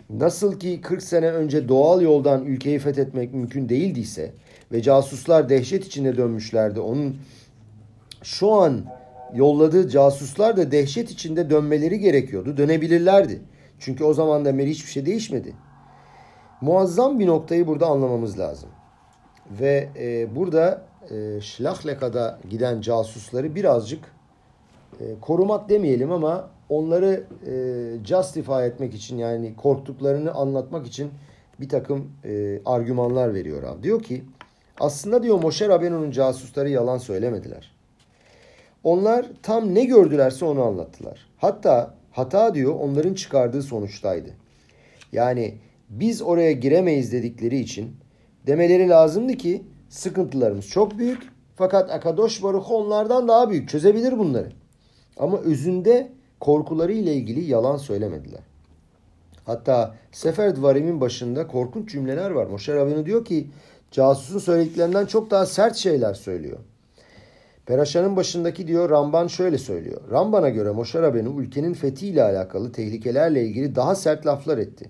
Nasıl ki 40 sene önce doğal yoldan ülkeyi fethetmek mümkün değildiyse ve casuslar dehşet içinde dönmüşlerdi. Onun şu an yolladığı casuslar da dehşet içinde dönmeleri gerekiyordu. Dönebilirlerdi. Çünkü o zaman da hiçbir şey değişmedi. Muazzam bir noktayı burada anlamamız lazım. Ve e, burada e, Şlahleka'da giden casusları birazcık e, korumak demeyelim ama onları e, justify etmek için yani korktuklarını anlatmak için bir takım e, argümanlar veriyor abi. Diyor ki aslında diyor Moşer Rabenu'nun casusları yalan söylemediler. Onlar tam ne gördülerse onu anlattılar. Hatta hata diyor onların çıkardığı sonuçtaydı. Yani biz oraya giremeyiz dedikleri için demeleri lazımdı ki sıkıntılarımız çok büyük fakat Akadosh Baruch onlardan daha büyük çözebilir bunları. Ama özünde korkuları ile ilgili yalan söylemediler. Hatta Sefer Dvarim'in başında korkunç cümleler var. Moşer Rabbeinu diyor ki casusun söylediklerinden çok daha sert şeyler söylüyor. Peraşan'ın başındaki diyor Ramban şöyle söylüyor. Ramban'a göre Moşer Rabbeinu ülkenin fethiyle alakalı tehlikelerle ilgili daha sert laflar etti.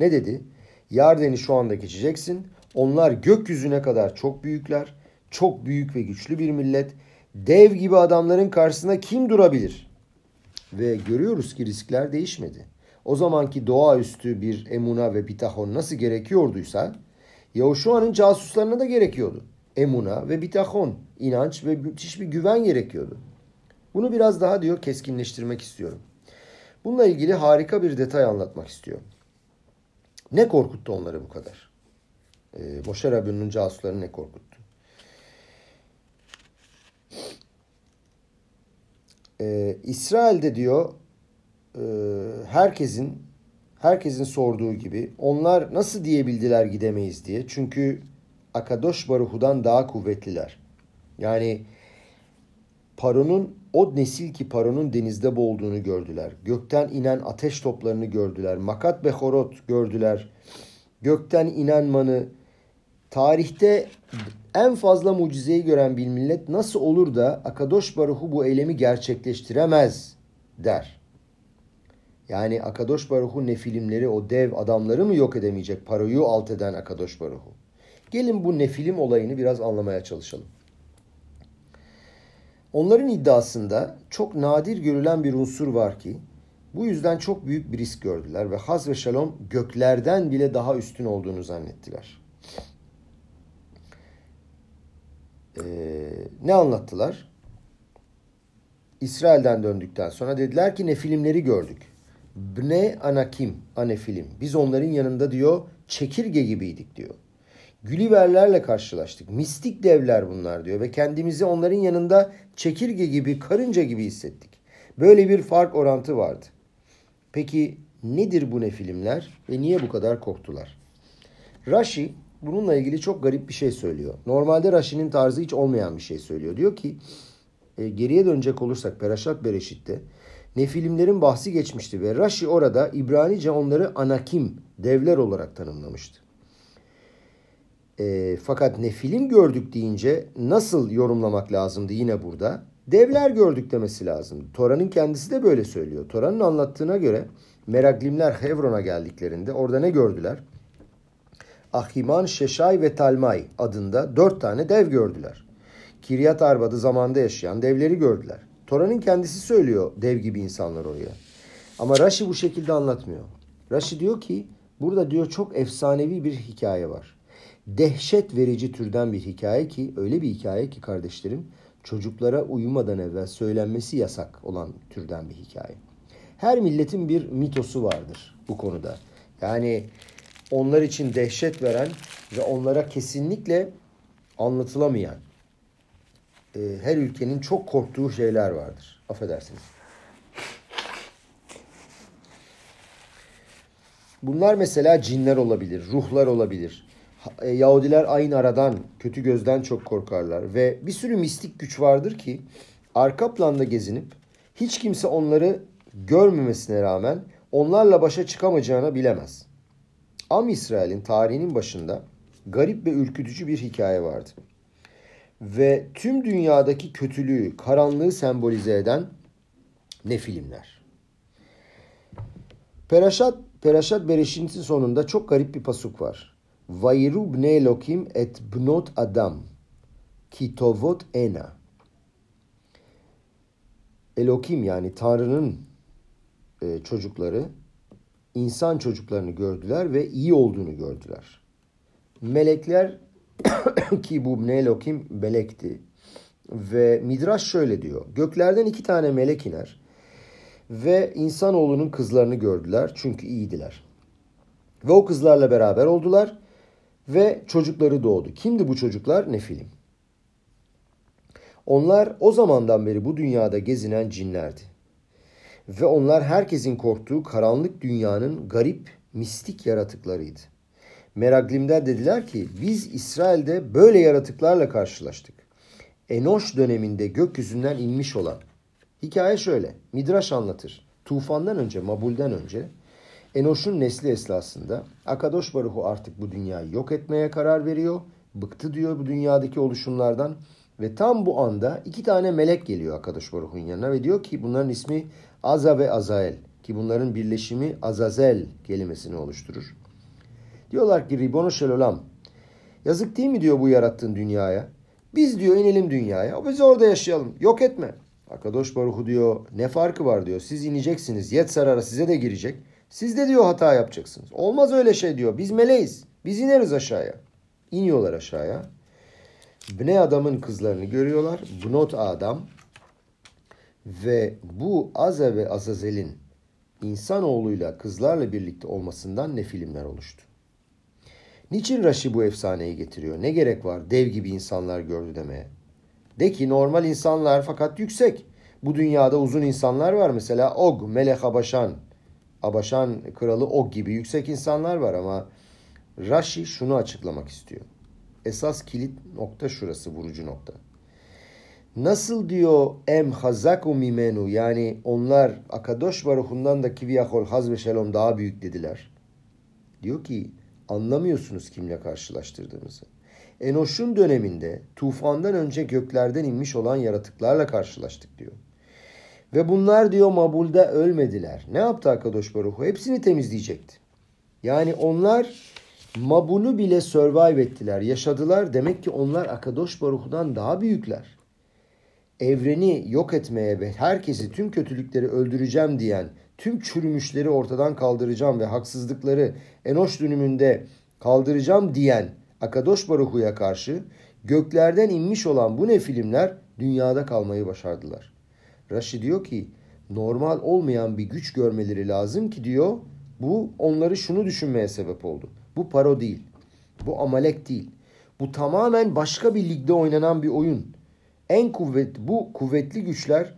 Ne dedi? Yarden'i şu anda geçeceksin. Onlar gökyüzüne kadar çok büyükler. Çok büyük ve güçlü bir millet. Dev gibi adamların karşısında kim durabilir? Ve görüyoruz ki riskler değişmedi. O zamanki doğaüstü bir emuna ve bitahon nasıl gerekiyorduysa Yahuşua'nın casuslarına da gerekiyordu. Emuna ve bitahon, inanç ve müthiş bir güven gerekiyordu. Bunu biraz daha diyor keskinleştirmek istiyorum. Bununla ilgili harika bir detay anlatmak istiyorum. Ne korkuttu onları bu kadar? Ee, Moşer Rabbi'nin casuslarını ne korkuttu? Ee, İsrail'de diyor e, herkesin herkesin sorduğu gibi onlar nasıl diyebildiler gidemeyiz diye. Çünkü Akadosh Baruhu'dan daha kuvvetliler. Yani Paro'nun o nesil ki Paro'nun denizde boğulduğunu gördüler. Gökten inen ateş toplarını gördüler. Makat Behorot gördüler. Gökten inen manı. Tarihte en fazla mucizeyi gören bir millet nasıl olur da Akadosh Baruhu bu eylemi gerçekleştiremez der. Yani Akadosh Baruhu nefilimleri o dev adamları mı yok edemeyecek? Paroyu alt eden Akadosh Baruhu. Gelin bu nefilim olayını biraz anlamaya çalışalım. Onların iddiasında çok nadir görülen bir unsur var ki bu yüzden çok büyük bir risk gördüler ve haz ve şalom göklerden bile daha üstün olduğunu zannettiler. Ee, ne anlattılar? İsrail'den döndükten sonra dediler ki ne filmleri gördük. Bne anakim, anefilim. Biz onların yanında diyor çekirge gibiydik diyor. Gülliverlerle karşılaştık. Mistik devler bunlar diyor ve kendimizi onların yanında çekirge gibi, karınca gibi hissettik. Böyle bir fark orantı vardı. Peki nedir bu ne filmler ve niye bu kadar korktular? Rashi bununla ilgili çok garip bir şey söylüyor. Normalde Rashi'nin tarzı hiç olmayan bir şey söylüyor. Diyor ki e, geriye dönecek olursak Peraşat Bereşit'te Nefilimlerin bahsi geçmişti ve Rashi orada İbranice onları anakim, devler olarak tanımlamıştı. E, fakat nefilim gördük deyince nasıl yorumlamak lazımdı yine burada? Devler gördük demesi lazım. Tora'nın kendisi de böyle söylüyor. Tora'nın anlattığına göre Meraglimler Hevron'a geldiklerinde orada ne gördüler? Ahiman, Şeşay ve Talmay adında dört tane dev gördüler. Kiryat Arba'da zamanda yaşayan devleri gördüler. Tora'nın kendisi söylüyor dev gibi insanlar oraya. Ama Rashi bu şekilde anlatmıyor. Rashi diyor ki burada diyor çok efsanevi bir hikaye var. dehşet verici türden bir hikaye ki öyle bir hikaye ki kardeşlerim çocuklara uyumadan evvel söylenmesi yasak olan türden bir hikaye. Her milletin bir mitosu vardır bu konuda. Yani onlar için dehşet veren ve onlara kesinlikle anlatılamayan e, her ülkenin çok korktuğu şeyler vardır. Affedersiniz. Bunlar mesela cinler olabilir, ruhlar olabilir. E, Yahudiler aynı aradan, kötü gözden çok korkarlar. Ve bir sürü mistik güç vardır ki arka planda gezinip hiç kimse onları görmemesine rağmen onlarla başa çıkamayacağını bilemez. Am İsrail'in tarihinin başında garip ve ürkütücü bir hikaye vardı. Ve tüm dünyadaki kötülüğü, karanlığı sembolize eden ne filmler. Peraşat, Peraşat Bereşit'in sonunda çok garip bir pasuk var. Vayru bne Elokim et bnot adam kitovot ena. Elokim yani Tanrı'nın e, çocukları insan çocuklarını gördüler ve iyi olduğunu gördüler. Melekler ki bu Nelokim melekti. Ve Midraş şöyle diyor. Göklerden iki tane melek iner ve insanoğlunun kızlarını gördüler çünkü iyiydiler. Ve o kızlarla beraber oldular ve çocukları doğdu. Kimdi bu çocuklar? Nefilim. Onlar o zamandan beri bu dünyada gezinen cinlerdi. Ve onlar herkesin korktuğu karanlık dünyanın garip, mistik yaratıklarıydı. Meraglim'de dediler ki biz İsrail'de böyle yaratıklarla karşılaştık. Enoş döneminde gökyüzünden inmiş olan. Hikaye şöyle. Midraş anlatır. Tufandan önce, Mabul'den önce Enoş'un nesli esnasında Akadosh Baruhu artık bu dünyayı yok etmeye karar veriyor. Bıktı diyor bu dünyadaki oluşumlardan. Ve tam bu anda iki tane melek geliyor Akadosh Baruhu'nun yanına ve diyor ki bunların ismi Aza ve Azael ki bunların birleşimi Azazel kelimesini oluşturur. Diyorlar ki Ribono Şelolam yazık değil mi diyor bu yarattığın dünyaya. Biz diyor inelim dünyaya. Biz orada yaşayalım. Yok etme. Akadosh Baruhu diyor ne farkı var diyor. Siz ineceksiniz. Yetzarara size de girecek. Siz de diyor hata yapacaksınız. Olmaz öyle şey diyor. Biz meleğiz. Biz ineriz aşağıya. İniyorlar aşağıya. Bne adamın kızlarını görüyorlar. Bnot adam ve bu Aze ve Azazel'in insanoğluyla kızlarla birlikte olmasından ne filmler oluştu. Niçin Raşi bu efsaneyi getiriyor? Ne gerek var dev gibi insanlar gördü demeye? De ki normal insanlar fakat yüksek. Bu dünyada uzun insanlar var. Mesela Og, Melek Abaşan. Abaşan kralı Og gibi yüksek insanlar var ama Raşi şunu açıklamak istiyor. Esas kilit nokta şurası, vurucu nokta. Nasıl diyor em hazaku mimenu yani onlar Akadosh Baruhundan da kiviyahol haz ve şelom daha büyük dediler. Diyor ki anlamıyorsunuz kimle karşılaştırdığımızı. Enoş'un döneminde tufandan önce göklerden inmiş olan yaratıklarla karşılaştık diyor. Ve bunlar diyor Mabul'da ölmediler. Ne yaptı Akadosh Baruhu? Hepsini temizleyecekti. Yani onlar Mabul'u bile survive ettiler, yaşadılar. Demek ki onlar Akadosh Baruhu'dan daha büyükler. Evreni yok etmeye ve herkesi tüm kötülükleri öldüreceğim diyen tüm çürümüşleri ortadan kaldıracağım ve haksızlıkları Enoş dönümünde kaldıracağım diyen Akadosh Baruhu'ya karşı göklerden inmiş olan bu ne filmler dünyada kalmayı başardılar. Rashi diyor ki normal olmayan bir güç görmeleri lazım ki diyor bu onları şunu düşünmeye sebep oldu. Bu paro değil. Bu amalek değil. Bu tamamen başka bir ligde oynanan bir oyun. En kuvvet bu kuvvetli güçler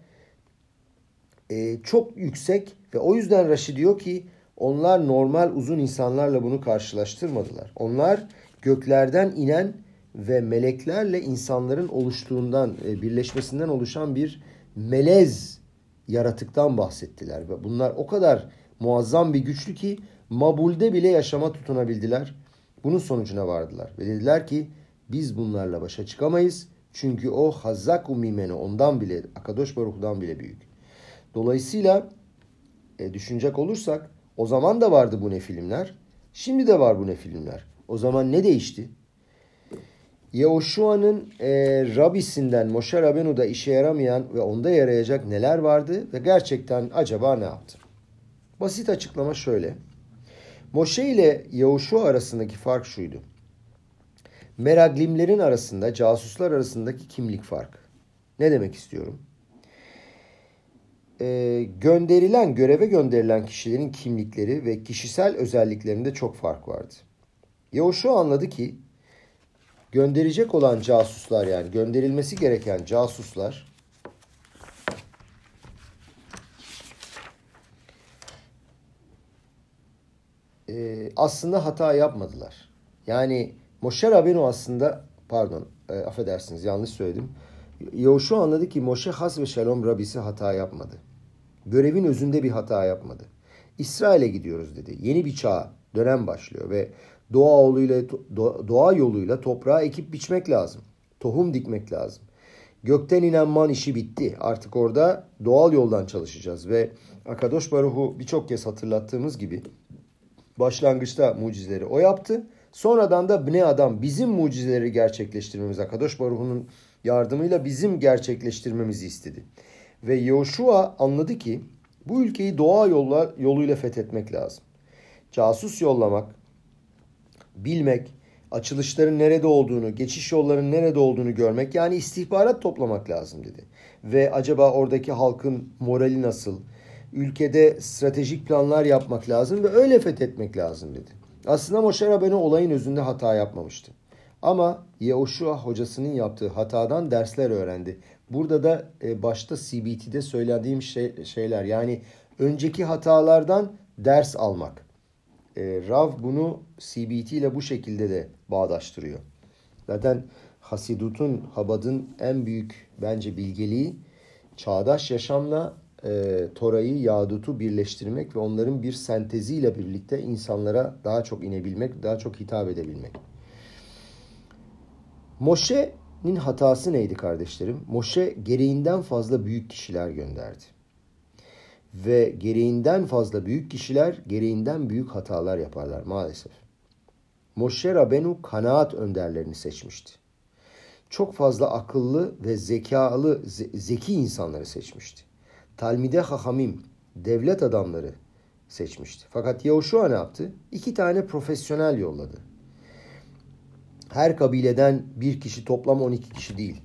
e, çok yüksek ve o yüzden Raşi diyor ki onlar normal uzun insanlarla bunu karşılaştırmadılar. Onlar göklerden inen ve meleklerle insanların oluştuğundan, e, birleşmesinden oluşan bir melez yaratıktan bahsettiler. Ve bunlar o kadar muazzam bir güçlü ki Mabul'de bile yaşama tutunabildiler. Bunun sonucuna vardılar. Ve dediler ki biz bunlarla başa çıkamayız. Çünkü o Hazzaku Mimeni ondan bile, Akadosh Baruch'dan bile büyük. Dolayısıyla e, düşünecek olursak o zaman da vardı bu ne filmler. Şimdi de var bu ne filmler. O zaman ne değişti? Yehoşua'nın e, Rabisinden Moshe Rabenu'da işe yaramayan ve onda yarayacak neler vardı ve gerçekten acaba ne yaptı? Basit açıklama şöyle. Moshe ile Yehoşua arasındaki fark şuydu. Meraglimlerin arasında, casuslar arasındaki kimlik farkı. Ne demek istiyorum? Ee, gönderilen, göreve gönderilen kişilerin kimlikleri ve kişisel özelliklerinde çok fark vardı. Yahuşu anladı ki gönderecek olan casuslar yani gönderilmesi gereken casuslar e, aslında hata yapmadılar. Yani Moşe Rabenu aslında pardon e, affedersiniz yanlış söyledim. Yahuşu anladı ki Moşe Has ve Shalom Rabisi hata yapmadı. Görevin özünde bir hata yapmadı. İsrail'e gidiyoruz dedi. Yeni bir çağ, dönem başlıyor ve doğa yoluyla doğa yoluyla toprağa ekip biçmek lazım. Tohum dikmek lazım. Gökten inen man işi bitti. Artık orada doğal yoldan çalışacağız ve Akadosh Baruhu birçok kez hatırlattığımız gibi başlangıçta mucizeleri o yaptı. Sonradan da Bne Adam bizim mucizeleri gerçekleştirmemiz, Akadosh Baruhu'nun yardımıyla bizim gerçekleştirmemizi istedi. Ve Yoshua anladı ki bu ülkeyi doğa yolla, yoluyla fethetmek lazım. Casus yollamak, bilmek, açılışların nerede olduğunu, geçiş yollarının nerede olduğunu görmek yani istihbarat toplamak lazım dedi. Ve acaba oradaki halkın morali nasıl? Ülkede stratejik planlar yapmak lazım ve öyle fethetmek lazım dedi. Aslında Moshe Rabbeinu olayın özünde hata yapmamıştı. Ama Yehoshua hocasının yaptığı hatadan dersler öğrendi. Burada da e, başta CBT'de söylediğim şey, şeyler yani önceki hatalardan ders almak. E, Rav bunu CBT ile bu şekilde de bağdaştırıyor. Zaten Hasidut'un, Habad'ın en büyük bence bilgeliği çağdaş yaşamla e, Tora'yı, Yadut'u birleştirmek ve onların bir senteziyle birlikte insanlara daha çok inebilmek, daha çok hitap edebilmek. Moşe'nin hatası neydi kardeşlerim? Moşe gereğinden fazla büyük kişiler gönderdi. Ve gereğinden fazla büyük kişiler gereğinden büyük hatalar yaparlar maalesef. Moşe Rabenu kanaat önderlerini seçmişti. Çok fazla akıllı ve zekalı, zeki insanları seçmişti. Talmide Hahamim, devlet adamları seçmişti. Fakat Yahushua ne yaptı? İki tane profesyonel yolladı. Her kabileden bir kişi toplam 12 kişi değil.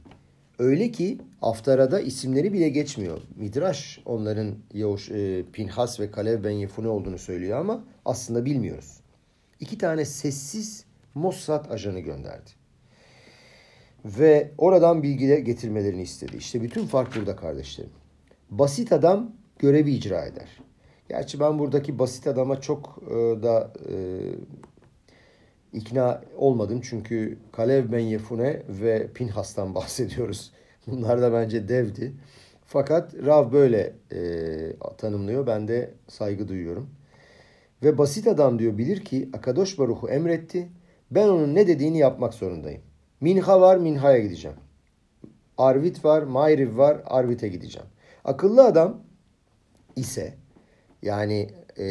Öyle ki Aftara'da isimleri bile geçmiyor. Midrash onların Yahuş, e, Pinhas ve Kalev ben Yefune olduğunu söylüyor ama aslında bilmiyoruz. İki tane sessiz Mossad ajanı gönderdi. Ve oradan bilgi getirmelerini istedi. İşte bütün fark burada kardeşlerim. Basit adam görevi icra eder. Gerçi ben buradaki basit adama çok e, da e, ikna olmadım. Çünkü Kalev Ben Yefune ve Pinhas'tan bahsediyoruz. Bunlar da bence devdi. Fakat Rav böyle e, tanımlıyor. Ben de saygı duyuyorum. Ve basit adam diyor bilir ki Akadosh Baruhu emretti. Ben onun ne dediğini yapmak zorundayım. Minha var, Minha'ya gideceğim. Arvit var, Mayriv var, Arvit'e gideceğim. Akıllı adam ise yani e,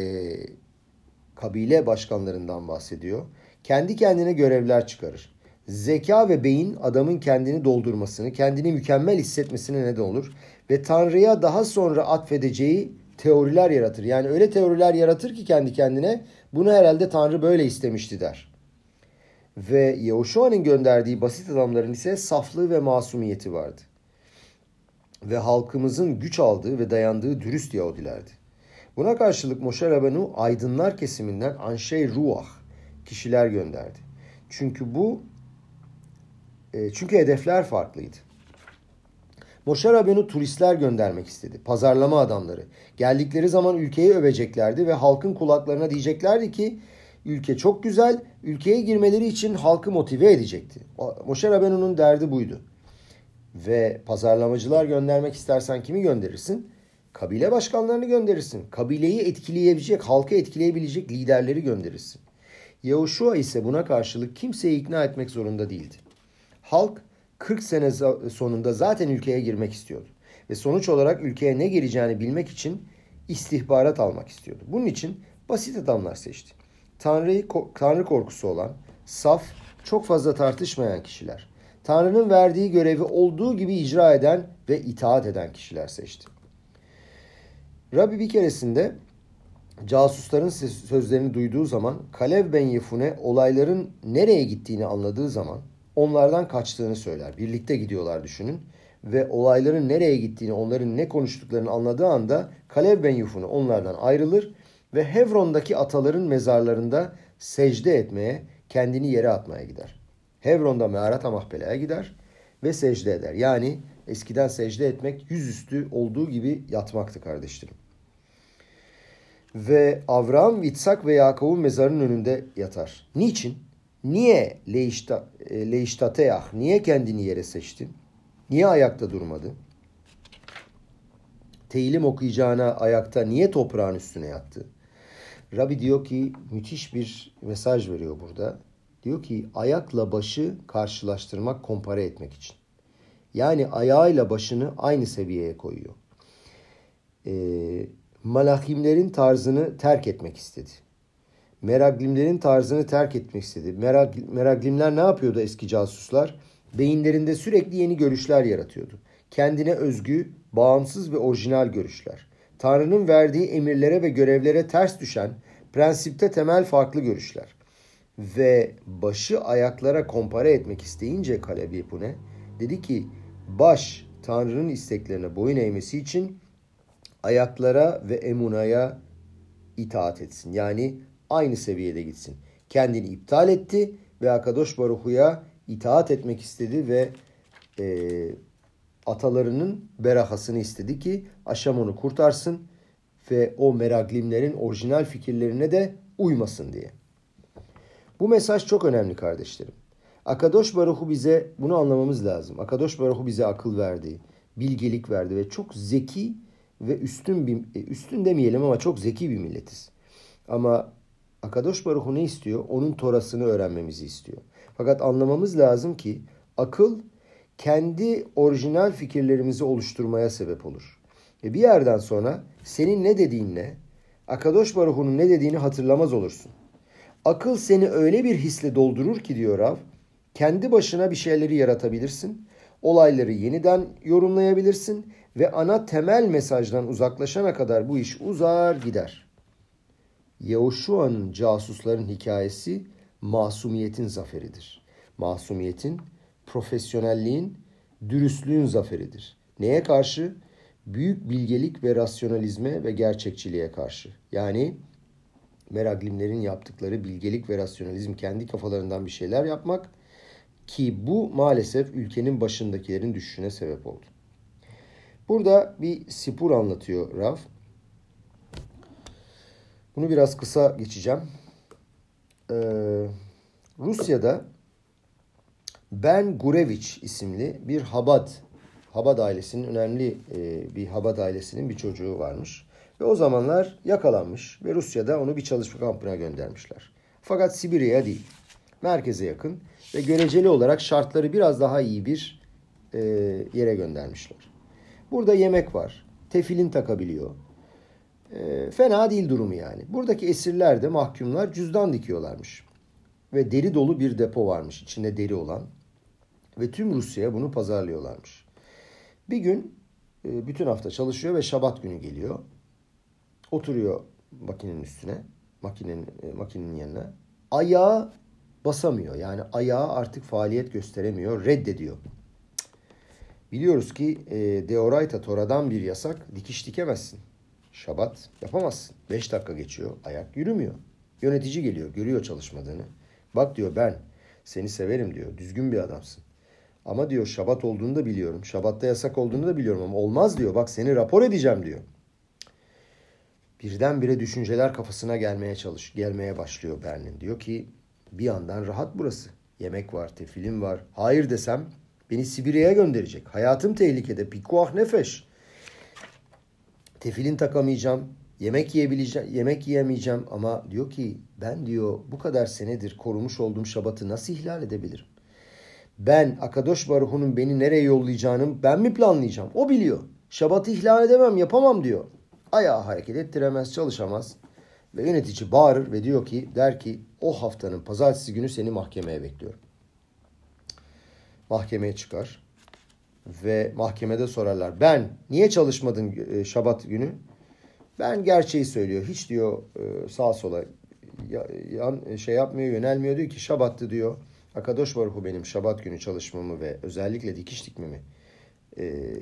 kabile başkanlarından bahsediyor. Kendi kendine görevler çıkarır. Zeka ve beyin adamın kendini doldurmasını, kendini mükemmel hissetmesine neden olur. Ve Tanrı'ya daha sonra atfedeceği teoriler yaratır. Yani öyle teoriler yaratır ki kendi kendine bunu herhalde Tanrı böyle istemişti der. Ve Yahushua'nın gönderdiği basit adamların ise saflığı ve masumiyeti vardı ve halkımızın güç aldığı ve dayandığı dürüst Yahudilerdi. Buna karşılık Moshe Rabenu aydınlar kesiminden Anşey Ruah kişiler gönderdi. Çünkü bu e, çünkü hedefler farklıydı. Moshe Rabenu turistler göndermek istedi. Pazarlama adamları. Geldikleri zaman ülkeyi öveceklerdi ve halkın kulaklarına diyeceklerdi ki ülke çok güzel, ülkeye girmeleri için halkı motive edecekti. Moshe Rabenu'nun derdi buydu ve pazarlamacılar göndermek istersen kimi gönderirsin? Kabile başkanlarını gönderirsin. Kabileyi etkileyebilecek, halkı etkileyebilecek liderleri gönderirsin. Yahushua ise buna karşılık kimseyi ikna etmek zorunda değildi. Halk 40 sene sonunda zaten ülkeye girmek istiyordu. Ve sonuç olarak ülkeye ne geleceğini bilmek için istihbarat almak istiyordu. Bunun için basit adamlar seçti. Tanrı'yı, Tanrı korkusu olan, saf, çok fazla tartışmayan kişiler. Tanrı'nın verdiği görevi olduğu gibi icra eden ve itaat eden kişiler seçti. Rabbi bir keresinde casusların sözlerini duyduğu zaman Kalev ben Yefune olayların nereye gittiğini anladığı zaman onlardan kaçtığını söyler. Birlikte gidiyorlar düşünün. Ve olayların nereye gittiğini, onların ne konuştuklarını anladığı anda Kalev ben Yufunu onlardan ayrılır ve Hevron'daki ataların mezarlarında secde etmeye, kendini yere atmaya gider. Hevron'da Meharat Mahpele'ye gider ve secde eder. Yani eskiden secde etmek yüzüstü olduğu gibi yatmaktı kardeşlerim. Ve Avram, İtsak ve Yakup'un mezarının önünde yatar. Niçin? Niye e, leiştateyah, niye kendini yere seçtin? Niye ayakta durmadı? Teyilim okuyacağına ayakta niye toprağın üstüne yattı? Rabbi diyor ki müthiş bir mesaj veriyor burada. Diyor ki ayakla başı karşılaştırmak, kompare etmek için. Yani ayağıyla başını aynı seviyeye koyuyor. Ee, malakimlerin tarzını terk etmek istedi. Meraglimlerin tarzını terk etmek istedi. Merag, meraglimler ne yapıyordu eski casuslar? Beyinlerinde sürekli yeni görüşler yaratıyordu. Kendine özgü, bağımsız ve orijinal görüşler. Tanrı'nın verdiği emirlere ve görevlere ters düşen, prensipte temel farklı görüşler. Ve başı ayaklara kompare etmek isteyince Kalebi Pune dedi ki baş Tanrı'nın isteklerine boyun eğmesi için ayaklara ve emunaya itaat etsin. Yani aynı seviyede gitsin. Kendini iptal etti ve Akadosh Baruhu'ya itaat etmek istedi ve e, atalarının berahasını istedi ki Aşam onu kurtarsın ve o meraglimlerin orijinal fikirlerine de uymasın diye. Bu mesaj çok önemli kardeşlerim. Akadosh Baruhu bize bunu anlamamız lazım. Akadosh Baruhu bize akıl verdi, bilgelik verdi ve çok zeki ve üstün bir, e, üstün demeyelim ama çok zeki bir milletiz. Ama Akadosh Baruhu ne istiyor? Onun torasını öğrenmemizi istiyor. Fakat anlamamız lazım ki akıl kendi orijinal fikirlerimizi oluşturmaya sebep olur. Ve bir yerden sonra senin ne dediğinle Akadosh Baruhu'nun ne dediğini hatırlamaz olursun. Akıl seni öyle bir hisle doldurur ki diyor Rav, kendi başına bir şeyleri yaratabilirsin, olayları yeniden yorumlayabilirsin ve ana temel mesajdan uzaklaşana kadar bu iş uzar gider. Yehuşua'nın casusların hikayesi masumiyetin zaferidir. Masumiyetin, profesyonelliğin, dürüstlüğün zaferidir. Neye karşı? Büyük bilgelik ve rasyonalizme ve gerçekçiliğe karşı. Yani meraglimlerin yaptıkları bilgelik ve rasyonalizm kendi kafalarından bir şeyler yapmak ki bu maalesef ülkenin başındakilerin düşüşüne sebep oldu. Burada bir sipur anlatıyor Rav. Bunu biraz kısa geçeceğim. Ee, Rusya'da Ben Gurevich isimli bir Habad, Habad ailesinin önemli e, bir Habad ailesinin bir çocuğu varmış. Ve o zamanlar yakalanmış ve Rusya'da onu bir çalışma kampına göndermişler. Fakat Sibirya'ya değil, merkeze yakın ve göreceli olarak şartları biraz daha iyi bir e, yere göndermişler. Burada yemek var, tefilin takabiliyor. E, fena değil durumu yani. Buradaki esirler de mahkumlar cüzdan dikiyorlarmış. Ve deri dolu bir depo varmış içinde deri olan. Ve tüm Rusya'ya bunu pazarlıyorlarmış. Bir gün e, bütün hafta çalışıyor ve şabat günü geliyor. Oturuyor makinenin üstüne, makinenin, e, makinenin yanına. Ayağı basamıyor. Yani ayağı artık faaliyet gösteremiyor, reddediyor. Biliyoruz ki e, Deoraita Tora'dan bir yasak dikiş dikemezsin. Şabat yapamazsın. Beş dakika geçiyor, ayak yürümüyor. Yönetici geliyor, görüyor çalışmadığını. Bak diyor ben seni severim diyor, düzgün bir adamsın. Ama diyor şabat olduğunu da biliyorum. Şabatta yasak olduğunu da biliyorum ama olmaz diyor. Bak seni rapor edeceğim diyor birdenbire düşünceler kafasına gelmeye çalış, gelmeye başlıyor Berlin. Diyor ki bir yandan rahat burası. Yemek var, tefilim var. Hayır desem beni Sibirya'ya gönderecek. Hayatım tehlikede. Pikuah nefeş. Tefilin takamayacağım. Yemek yiyebileceğim, yemek yiyemeyeceğim ama diyor ki ben diyor bu kadar senedir korumuş olduğum şabatı nasıl ihlal edebilirim? Ben Akadosh Baruhu'nun beni nereye yollayacağını ben mi planlayacağım? O biliyor. Şabatı ihlal edemem, yapamam diyor ayağı hareket ettiremez, çalışamaz. Ve yönetici bağırır ve diyor ki, der ki o haftanın pazartesi günü seni mahkemeye bekliyorum. Mahkemeye çıkar ve mahkemede sorarlar. Ben niye çalışmadın e, şabat günü? Ben gerçeği söylüyor. Hiç diyor e, sağa sola yan, şey yapmıyor, yönelmiyor. Diyor ki şabattı diyor. Akadosh Baruhu benim şabat günü çalışmamı ve özellikle dikiş dikmemi e,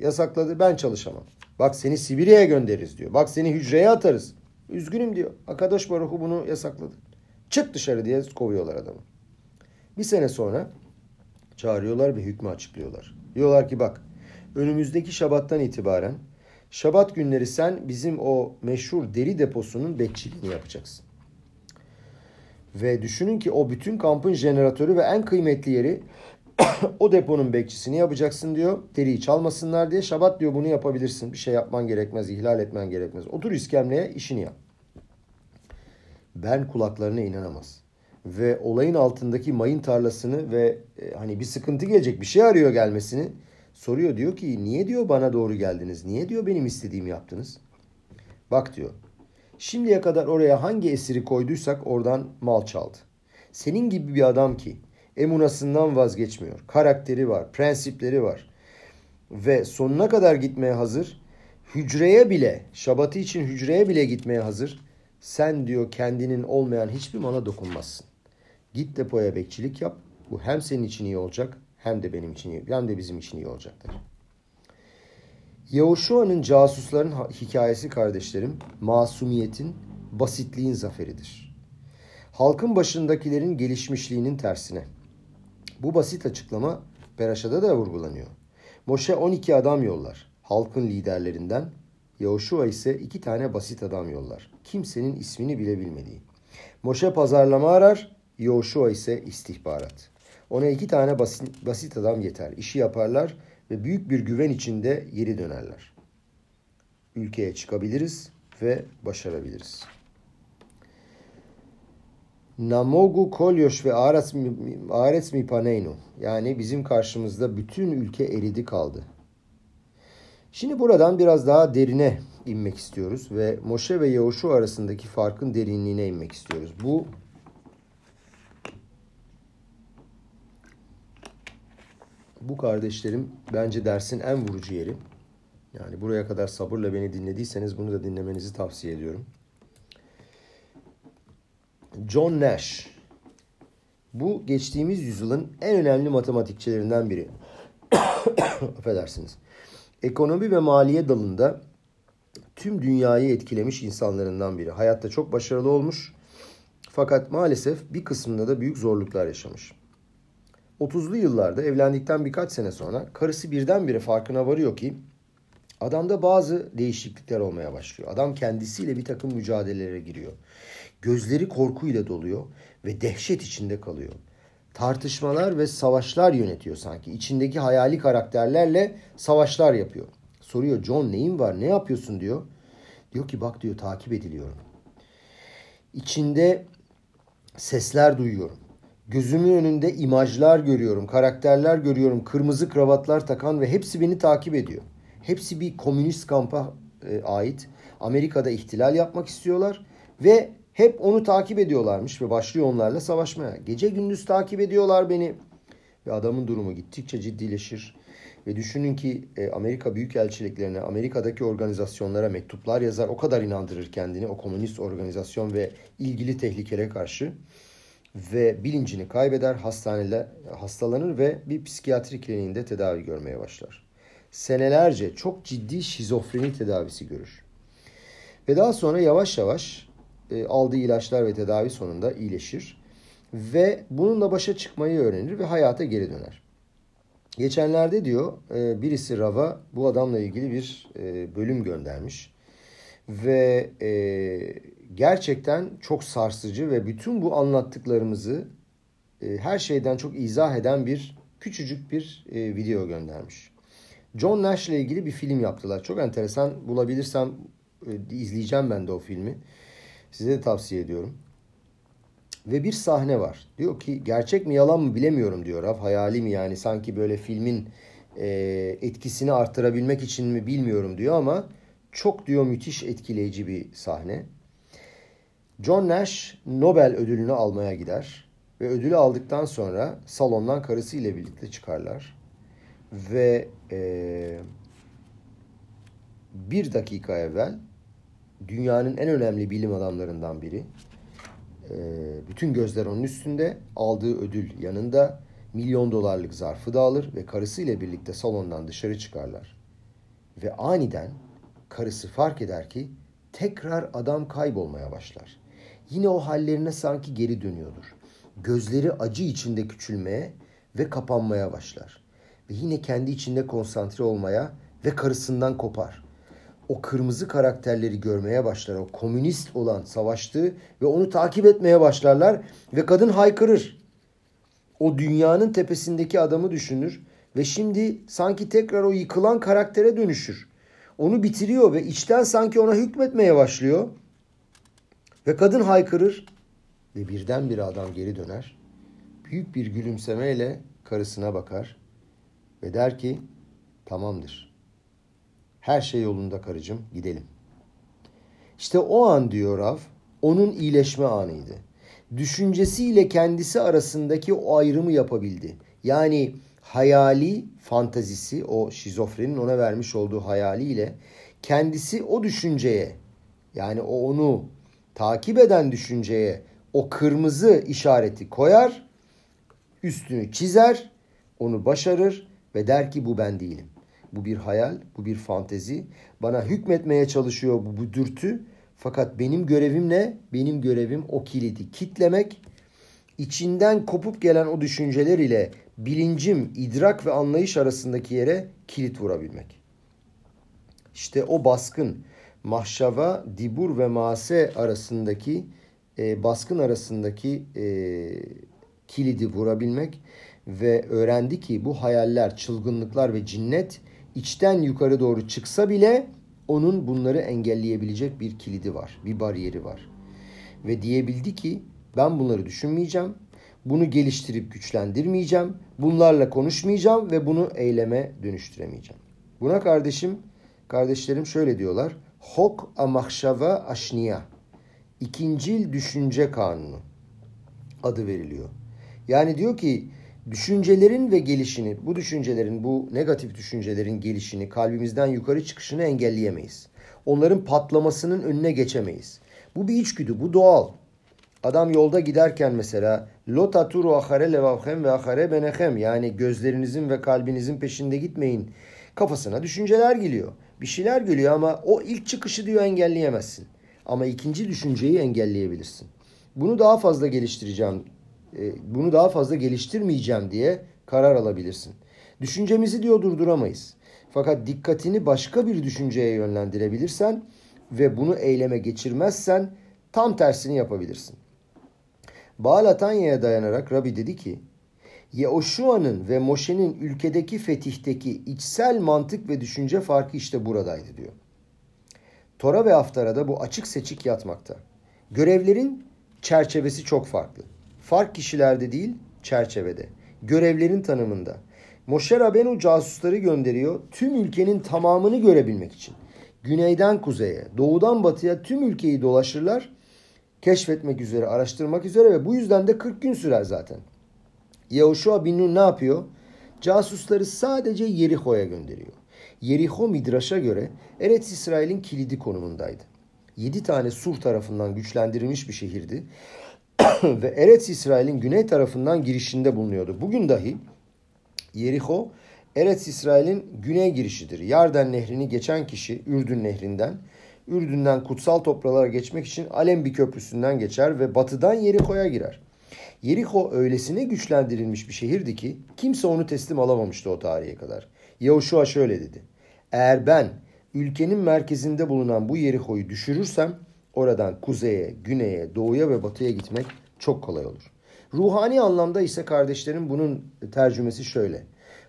yasakladı. Ben çalışamam. Bak seni Sibirya'ya göndeririz diyor. Bak seni hücreye atarız. Üzgünüm diyor. Akadosh Baruhu bunu yasakladı. Çık dışarı diye kovuyorlar adamı. Bir sene sonra çağırıyorlar ve hükmü açıklıyorlar. Diyorlar ki bak önümüzdeki şabattan itibaren şabat günleri sen bizim o meşhur deri deposunun bekçiliğini yapacaksın. Ve düşünün ki o bütün kampın jeneratörü ve en kıymetli yeri o deponun bekçisini yapacaksın diyor. Deriyi çalmasınlar diye. Şabat diyor bunu yapabilirsin. Bir şey yapman gerekmez, ihlal etmen gerekmez. Otur iskemleye işini yap. Ben kulaklarına inanamaz. Ve olayın altındaki mayın tarlasını ve e, hani bir sıkıntı gelecek bir şey arıyor gelmesini soruyor. Diyor ki niye diyor bana doğru geldiniz? Niye diyor benim istediğimi yaptınız? Bak diyor Şimdiye kadar oraya hangi esiri koyduysak oradan mal çaldı. Senin gibi bir adam ki emunasından vazgeçmiyor. Karakteri var, prensipleri var. Ve sonuna kadar gitmeye hazır. Hücreye bile, şabatı için hücreye bile gitmeye hazır. Sen diyor kendinin olmayan hiçbir mala dokunmazsın. Git depoya bekçilik yap. Bu hem senin için iyi olacak hem de benim için iyi, hem de bizim için iyi olacaktır. Yahuşua'nın casusların hikayesi kardeşlerim, masumiyetin, basitliğin zaferidir. Halkın başındakilerin gelişmişliğinin tersine. Bu basit açıklama Peraşa'da da vurgulanıyor. Moşe 12 adam yollar. Halkın liderlerinden. Yahuşua ise iki tane basit adam yollar. Kimsenin ismini bile bilmediği. Moşe pazarlama arar. Yahuşua ise istihbarat. Ona iki tane basit, basit adam yeter. İşi yaparlar ve büyük bir güven içinde geri dönerler. Ülkeye çıkabiliriz ve başarabiliriz. Namogu kolyoş ve ares mi paneynu. Yani bizim karşımızda bütün ülke eridi kaldı. Şimdi buradan biraz daha derine inmek istiyoruz ve Moşe ve Yahuşu arasındaki farkın derinliğine inmek istiyoruz. Bu bu kardeşlerim bence dersin en vurucu yeri. Yani buraya kadar sabırla beni dinlediyseniz bunu da dinlemenizi tavsiye ediyorum. John Nash. Bu geçtiğimiz yüzyılın en önemli matematikçilerinden biri. Affedersiniz. Ekonomi ve maliye dalında tüm dünyayı etkilemiş insanlarından biri. Hayatta çok başarılı olmuş. Fakat maalesef bir kısmında da büyük zorluklar yaşamış. 30'lu yıllarda evlendikten birkaç sene sonra karısı birdenbire farkına varıyor ki adamda bazı değişiklikler olmaya başlıyor. Adam kendisiyle bir takım mücadelelere giriyor. Gözleri korkuyla doluyor ve dehşet içinde kalıyor. Tartışmalar ve savaşlar yönetiyor sanki. İçindeki hayali karakterlerle savaşlar yapıyor. Soruyor John neyin var ne yapıyorsun diyor. Diyor ki bak diyor takip ediliyorum. İçinde sesler duyuyorum. Gözümün önünde imajlar görüyorum, karakterler görüyorum, kırmızı kravatlar takan ve hepsi beni takip ediyor. Hepsi bir komünist kampa e, ait. Amerika'da ihtilal yapmak istiyorlar ve hep onu takip ediyorlarmış ve başlıyor onlarla savaşmaya. Gece gündüz takip ediyorlar beni. Ve adamın durumu gittikçe ciddileşir. Ve düşünün ki e, Amerika Büyükelçiliklerine, Amerika'daki organizasyonlara mektuplar yazar. O kadar inandırır kendini o komünist organizasyon ve ilgili tehlikelere karşı ve bilincini kaybeder, hastanede hastalanır ve bir psikiyatri kliniğinde tedavi görmeye başlar. Senelerce çok ciddi şizofreni tedavisi görür. Ve daha sonra yavaş yavaş e, aldığı ilaçlar ve tedavi sonunda iyileşir ve bununla başa çıkmayı öğrenir ve hayata geri döner. Geçenlerde diyor e, birisi Rav'a bu adamla ilgili bir e, bölüm göndermiş ve gerçekten çok sarsıcı ve bütün bu anlattıklarımızı her şeyden çok izah eden bir küçücük bir video göndermiş. John Nash ile ilgili bir film yaptılar. Çok enteresan. Bulabilirsem izleyeceğim ben de o filmi. Size de tavsiye ediyorum. Ve bir sahne var. Diyor ki gerçek mi yalan mı bilemiyorum diyor. Raf hayali mi yani sanki böyle filmin e, etkisini artırabilmek için mi bilmiyorum diyor ama çok diyor müthiş etkileyici bir sahne. John Nash Nobel ödülünü almaya gider ve ödülü aldıktan sonra salondan karısıyla birlikte çıkarlar ve e, bir dakika evvel dünyanın en önemli bilim adamlarından biri E, bütün gözler onun üstünde. Aldığı ödül yanında. Milyon dolarlık zarfı da alır ve karısıyla birlikte salondan dışarı çıkarlar. Ve aniden karısı fark eder ki tekrar adam kaybolmaya başlar. Yine o hallerine sanki geri dönüyordur. Gözleri acı içinde küçülmeye ve kapanmaya başlar. Ve yine kendi içinde konsantre olmaya ve karısından kopar. O kırmızı karakterleri görmeye başlar. O komünist olan savaştığı ve onu takip etmeye başlarlar ve kadın haykırır. O dünyanın tepesindeki adamı düşünür ve şimdi sanki tekrar o yıkılan karaktere dönüşür. Onu bitiriyor ve içten sanki ona hükmetmeye başlıyor. Ve kadın haykırır ve birdenbire adam geri döner. Büyük bir gülümsemeyle karısına bakar ve der ki tamamdır. Her şey yolunda karıcığım gidelim. İşte o an diyor Rav onun iyileşme anıydı. Düşüncesiyle kendisi arasındaki o ayrımı yapabildi. Yani hayali fantazisi o şizofrenin ona vermiş olduğu hayaliyle kendisi o düşünceye yani o onu takip eden düşünceye o kırmızı işareti koyar, üstünü çizer, onu başarır ve der ki bu ben değilim. Bu bir hayal, bu bir fantezi. Bana hükmetmeye çalışıyor bu, bu dürtü. Fakat benim görevim ne? Benim görevim o kilidi kitlemek. İçinden kopup gelen o düşünceler ile bilincim, idrak ve anlayış arasındaki yere kilit vurabilmek. İşte o baskın mahşava, dibur ve mase arasındaki e, baskın arasındaki e, kilidi vurabilmek ve öğrendi ki bu hayaller, çılgınlıklar ve cinnet içten yukarı doğru çıksa bile onun bunları engelleyebilecek bir kilidi var, bir bariyeri var. Ve diyebildi ki ben bunları düşünmeyeceğim, bunu geliştirip güçlendirmeyeceğim, bunlarla konuşmayacağım ve bunu eyleme dönüştüremeyeceğim. Buna kardeşim, kardeşlerim şöyle diyorlar. Hok amahşava aşniya. İkincil düşünce kanunu adı veriliyor. Yani diyor ki düşüncelerin ve gelişini, bu düşüncelerin, bu negatif düşüncelerin gelişini, kalbimizden yukarı çıkışını engelleyemeyiz. Onların patlamasının önüne geçemeyiz. Bu bir içgüdü, bu doğal. Adam yolda giderken mesela lota turu ahare levavhem ve ahare benehem yani gözlerinizin ve kalbinizin peşinde gitmeyin. Kafasına düşünceler geliyor. Bir şeyler geliyor ama o ilk çıkışı diyor engelleyemezsin. Ama ikinci düşünceyi engelleyebilirsin. Bunu daha fazla geliştireceğim, bunu daha fazla geliştirmeyeceğim diye karar alabilirsin. Düşüncemizi diyor durduramayız. Fakat dikkatini başka bir düşünceye yönlendirebilirsen ve bunu eyleme geçirmezsen tam tersini yapabilirsin. Baal Atanya'ya dayanarak Rabbi dedi ki, Yehoşua'nın ve Moşe'nin ülkedeki fetihteki içsel mantık ve düşünce farkı işte buradaydı diyor. Tora ve Haftara'da bu açık seçik yatmakta. Görevlerin çerçevesi çok farklı. Fark kişilerde değil, çerçevede. Görevlerin tanımında. Moşe Rabenu casusları gönderiyor tüm ülkenin tamamını görebilmek için. Güneyden kuzeye, doğudan batıya tüm ülkeyi dolaşırlar. Keşfetmek üzere, araştırmak üzere ve bu yüzden de 40 gün sürer zaten. Yehoşua bin Nun ne yapıyor? Casusları sadece Yeriko'ya gönderiyor. Yeriko Midraş'a göre Eretz İsrail'in kilidi konumundaydı. Yedi tane sur tarafından güçlendirilmiş bir şehirdi. Ve Eretz İsrail'in güney tarafından girişinde bulunuyordu. Bugün dahi Yeriko Eretz İsrail'in güney girişidir. Yarden nehrini geçen kişi Ürdün nehrinden, Ürdün'den kutsal topralara geçmek için Alembi köprüsünden geçer ve batıdan Yeriko'ya girer. Yeriko öylesine güçlendirilmiş bir şehirdi ki kimse onu teslim alamamıştı o tarihe kadar. Yahuşua şöyle dedi. Eğer ben ülkenin merkezinde bulunan bu Yeriko'yu düşürürsem oradan kuzeye, güneye, doğuya ve batıya gitmek çok kolay olur. Ruhani anlamda ise kardeşlerim bunun tercümesi şöyle.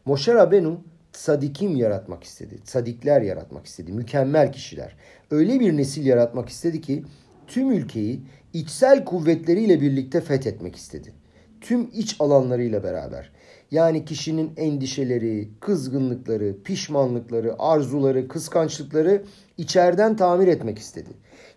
Moşe Rabenu sadikim yaratmak istedi. Sadikler yaratmak istedi. Mükemmel kişiler. Öyle bir nesil yaratmak istedi ki tüm ülkeyi içsel kuvvetleriyle birlikte fethetmek istedi. Tüm iç alanlarıyla beraber. Yani kişinin endişeleri, kızgınlıkları, pişmanlıkları, arzuları, kıskançlıkları içeriden tamir etmek istedi.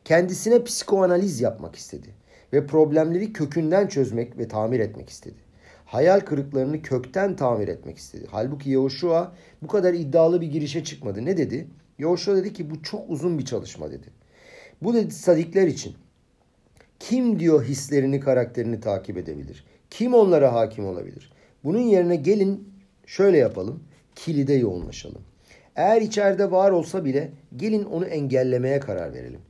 Kendisine psikoanaliz yapmak istedi ve problemleri kökünden çözmek ve tamir etmek istedi. Hayal kırıklarını kökten tamir etmek istedi. Halbuki Yahushua bu kadar iddialı bir girişe çıkmadı. Ne dedi? Yahushua dedi ki bu çok uzun bir çalışma dedi. Bu dedi sadikler için Kim diyor hislerini, karakterini takip edebilir? Kim onlara hakim olabilir? Bunun yerine gelin şöyle yapalım. Kilide yoğunlaşalım. Eğer içeride var olsa bile gelin onu engellemeye karar verelim.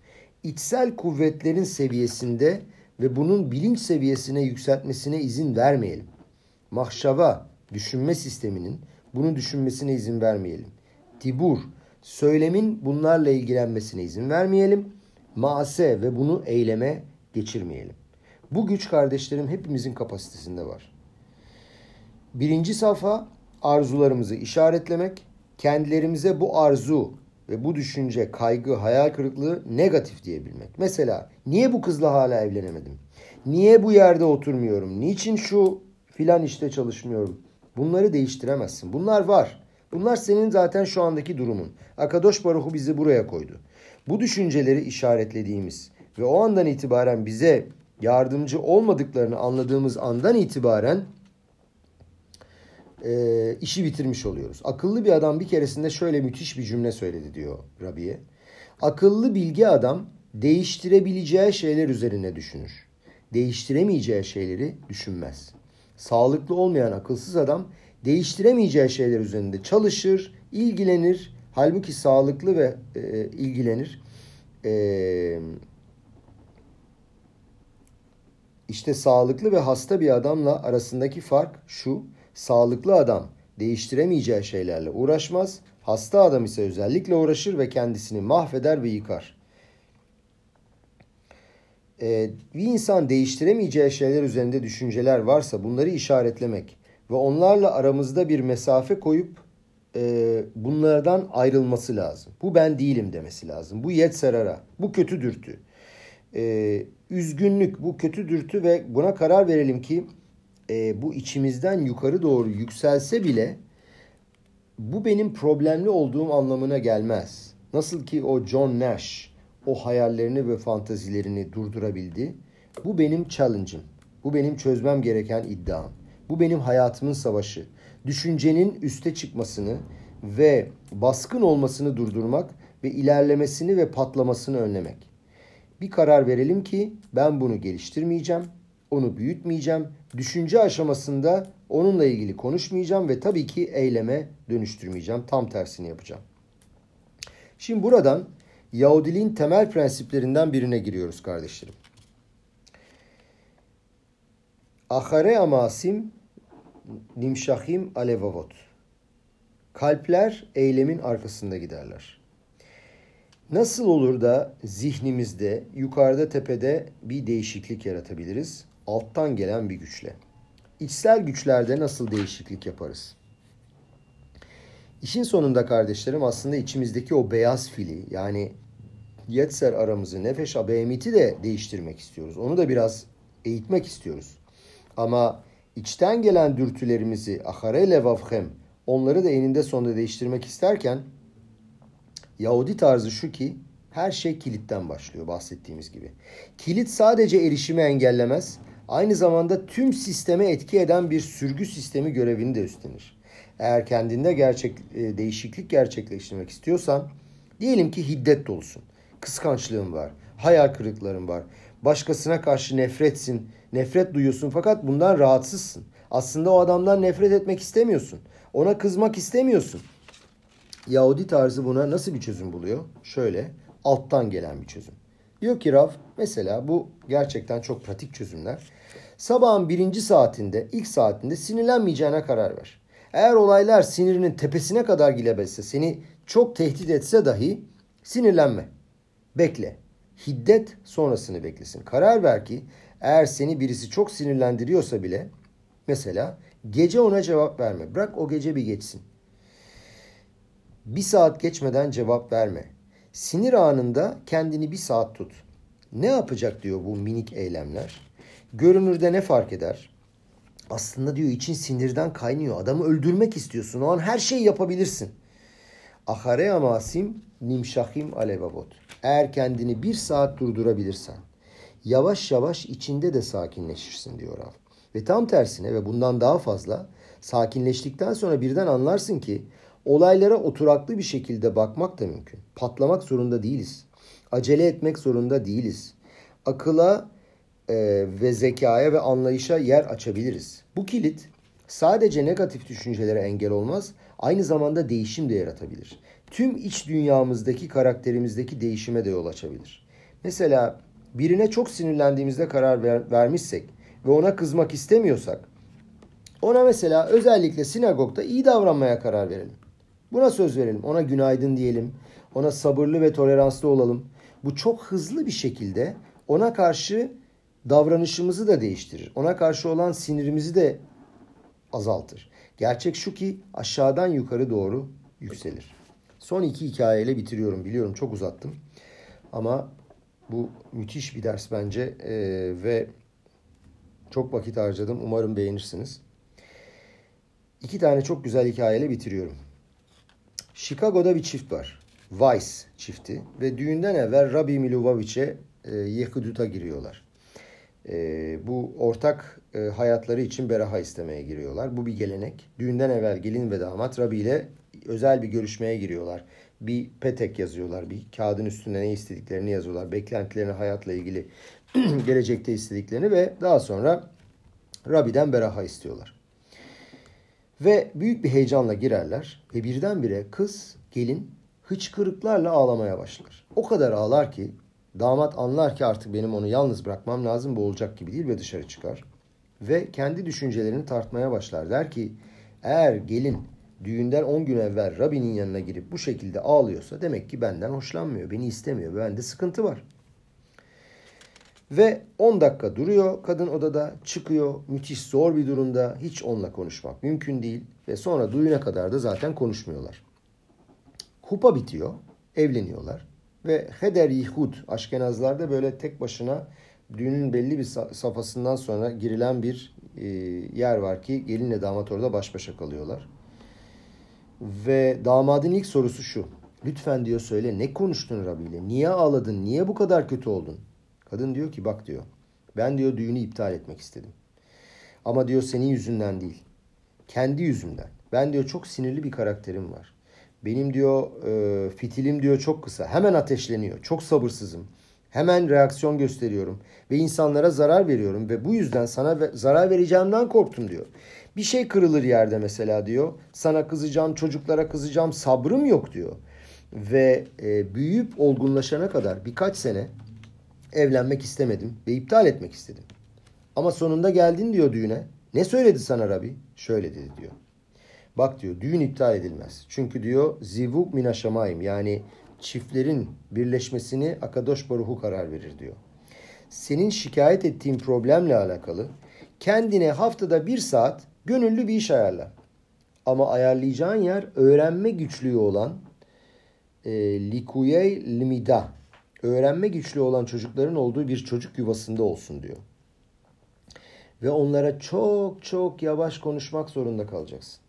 İçsel kuvvetlerin seviyesinde ve bunun bilinç seviyesine yükseltmesine izin vermeyelim. Mahşava, düşünme sisteminin bunu düşünmesine izin vermeyelim. Tibur, söylemin bunlarla ilgilenmesine izin vermeyelim. Maase ve bunu eyleme geçirmeyelim. Bu güç kardeşlerim hepimizin kapasitesinde var. Birinci safa arzularımızı işaretlemek, kendilerimize bu arzu ve bu düşünce, kaygı, hayal kırıklığı negatif diyebilmek. Mesela niye bu kızla hala evlenemedim? Niye bu yerde oturmuyorum? Niçin şu filan işte çalışmıyorum? Bunları değiştiremezsin. Bunlar var. Bunlar senin zaten şu andaki durumun. Akadosh Baruhu bizi buraya koydu. Bu düşünceleri işaretlediğimiz ve o andan itibaren bize yardımcı olmadıklarını anladığımız andan itibaren e, işi bitirmiş oluyoruz. Akıllı bir adam bir keresinde şöyle müthiş bir cümle söyledi diyor Rabi'ye. Akıllı bilgi adam değiştirebileceği şeyler üzerine düşünür. Değiştiremeyeceği şeyleri düşünmez. Sağlıklı olmayan akılsız adam değiştiremeyeceği şeyler üzerinde çalışır, ilgilenir. Halbuki sağlıklı ve e, ilgilenir. E, işte sağlıklı ve hasta bir adamla arasındaki fark şu. Sağlıklı adam değiştiremeyeceği şeylerle uğraşmaz. Hasta adam ise özellikle uğraşır ve kendisini mahveder ve yıkar. Ee, bir insan değiştiremeyeceği şeyler üzerinde düşünceler varsa bunları işaretlemek ve onlarla aramızda bir mesafe koyup e, bunlardan ayrılması lazım. Bu ben değilim demesi lazım. Bu yetserara, bu kötü dürtü. Ee, üzgünlük, bu kötü dürtü ve buna karar verelim ki e, bu içimizden yukarı doğru yükselse bile bu benim problemli olduğum anlamına gelmez. Nasıl ki o John Nash o hayallerini ve fantazilerini durdurabildi. Bu benim challenge'ım. Bu benim çözmem gereken iddiam. Bu benim hayatımın savaşı. Düşüncenin üste çıkmasını ve baskın olmasını durdurmak ve ilerlemesini ve patlamasını önlemek. Bir karar verelim ki ben bunu geliştirmeyeceğim, onu büyütmeyeceğim. Düşünce aşamasında onunla ilgili konuşmayacağım ve tabii ki eyleme dönüştürmeyeceğim. Tam tersini yapacağım. Şimdi buradan Yahudiliğin temel prensiplerinden birine giriyoruz kardeşlerim. Ahare amasim nimşahim alevavot. Kalpler eylemin arkasında giderler. Nasıl olur da zihnimizde yukarıda tepede bir değişiklik yaratabiliriz? Alttan gelen bir güçle. İçsel güçlerde nasıl değişiklik yaparız? İşin sonunda kardeşlerim aslında içimizdeki o beyaz fili yani Yetser aramızı nefeş abemiti de değiştirmek istiyoruz. Onu da biraz eğitmek istiyoruz. Ama içten gelen dürtülerimizi ahare levavhem onları da eninde sonunda değiştirmek isterken Yahudi tarzı şu ki her şey kilitten başlıyor bahsettiğimiz gibi. Kilit sadece erişimi engellemez, aynı zamanda tüm sisteme etki eden bir sürgü sistemi görevini de üstlenir. Eğer kendinde gerçek e, değişiklik gerçekleştirmek istiyorsan diyelim ki hiddet dolusun. Kıskançlığın var, hayal kırıkların var. Başkasına karşı nefretsin, nefret duyuyorsun fakat bundan rahatsızsın. Aslında o adamdan nefret etmek istemiyorsun. Ona kızmak istemiyorsun. Yahudi tarzı buna nasıl bir çözüm buluyor? Şöyle, alttan gelen bir çözüm. Diyor ki Rav, mesela bu gerçekten çok pratik çözümler. Sabahın birinci saatinde, ilk saatinde sinirlenmeyeceğine karar ver. Eğer olaylar sinirinin tepesine kadar gilebetse, seni çok tehdit etse dahi sinirlenme. Bekle. Hiddet sonrasını beklesin. Karar ver ki eğer seni birisi çok sinirlendiriyorsa bile mesela gece ona cevap verme. Bırak o gece bir geçsin. Bir saat geçmeden cevap verme. Sinir anında kendini bir saat tut. Ne yapacak diyor bu minik eylemler. Görünürde ne fark eder? Aslında diyor için sinirden kaynıyor. Adamı öldürmek istiyorsun. O an her şeyi yapabilirsin. Ahare amasim nimşahim alevavot. Eğer kendini bir saat durdurabilirsen yavaş yavaş içinde de sakinleşirsin diyor Rav. Ve tam tersine ve bundan daha fazla sakinleştikten sonra birden anlarsın ki olaylara oturaklı bir şekilde bakmak da mümkün. Patlamak zorunda değiliz. Acele etmek zorunda değiliz. Akıla e, ve zekaya ve anlayışa yer açabiliriz. Bu kilit sadece negatif düşüncelere engel olmaz, aynı zamanda değişim de yaratabilir. Tüm iç dünyamızdaki karakterimizdeki değişime de yol açabilir. Mesela birine çok sinirlendiğimizde karar ver, vermişsek ve ona kızmak istemiyorsak, ona mesela özellikle sinagogda iyi davranmaya karar verelim. Buna söz verelim. Ona günaydın diyelim. Ona sabırlı ve toleranslı olalım. Bu çok hızlı bir şekilde ona karşı davranışımızı da değiştirir. Ona karşı olan sinirimizi de azaltır. Gerçek şu ki aşağıdan yukarı doğru yükselir. Son iki hikayeyle bitiriyorum. Biliyorum çok uzattım. Ama bu müthiş bir ders bence ee, ve çok vakit harcadım. Umarım beğenirsiniz. İki tane çok güzel hikayeyle bitiriyorum. Chicago'da bir çift var. Weiss çifti ve düğünden evvel Rabbi Milovavich'e e, Yehudut'a giriyorlar. E, bu ortak e, hayatları için beraha istemeye giriyorlar. Bu bir gelenek. Düğünden evvel gelin ve damat Rabbi ile özel bir görüşmeye giriyorlar. Bir petek yazıyorlar. Bir kağıdın üstünde ne istediklerini yazıyorlar. Beklentilerini hayatla ilgili gelecekte istediklerini ve daha sonra Rabbi'den beraha istiyorlar. Ve büyük bir heyecanla girerler ve birdenbire kız, gelin hıçkırıklarla ağlamaya başlar. O kadar ağlar ki damat anlar ki artık benim onu yalnız bırakmam lazım bu olacak gibi değil ve dışarı çıkar. Ve kendi düşüncelerini tartmaya başlar. Der ki eğer gelin düğünden 10 gün evvel Rabbinin yanına girip bu şekilde ağlıyorsa demek ki benden hoşlanmıyor, beni istemiyor. Bende sıkıntı var. Ve 10 dakika duruyor kadın odada çıkıyor. Müthiş zor bir durumda hiç onunla konuşmak mümkün değil. Ve sonra düğüne kadar da zaten konuşmuyorlar. Kupa bitiyor. Evleniyorlar. Ve Heder Yihud Aşkenazlarda böyle tek başına düğünün belli bir safhasından sonra girilen bir e, yer var ki gelinle damat orada baş başa kalıyorlar. Ve damadın ilk sorusu şu. Lütfen diyor söyle ne konuştun Rabbi ile? Niye ağladın? Niye bu kadar kötü oldun? Kadın diyor ki bak diyor. Ben diyor düğünü iptal etmek istedim. Ama diyor senin yüzünden değil. Kendi yüzümden. Ben diyor çok sinirli bir karakterim var. Benim diyor e, fitilim diyor çok kısa. Hemen ateşleniyor. Çok sabırsızım. Hemen reaksiyon gösteriyorum ve insanlara zarar veriyorum ve bu yüzden sana zarar vereceğimden korktum diyor. Bir şey kırılır yerde mesela diyor. Sana kızacağım, çocuklara kızacağım, sabrım yok diyor. Ve e, büyüyüp olgunlaşana kadar birkaç sene evlenmek istemedim ve iptal etmek istedim. Ama sonunda geldin diyor düğüne. Ne söyledi sana Rabbi? Şöyle dedi diyor. Bak diyor düğün iptal edilmez. Çünkü diyor zivuk minaşamayim yani çiftlerin birleşmesini Akadosh Baruhu karar verir diyor. Senin şikayet ettiğin problemle alakalı kendine haftada bir saat gönüllü bir iş ayarla. Ama ayarlayacağın yer öğrenme güçlüğü olan e, likuyey limida öğrenme güçlüğü olan çocukların olduğu bir çocuk yuvasında olsun diyor. Ve onlara çok çok yavaş konuşmak zorunda kalacaksın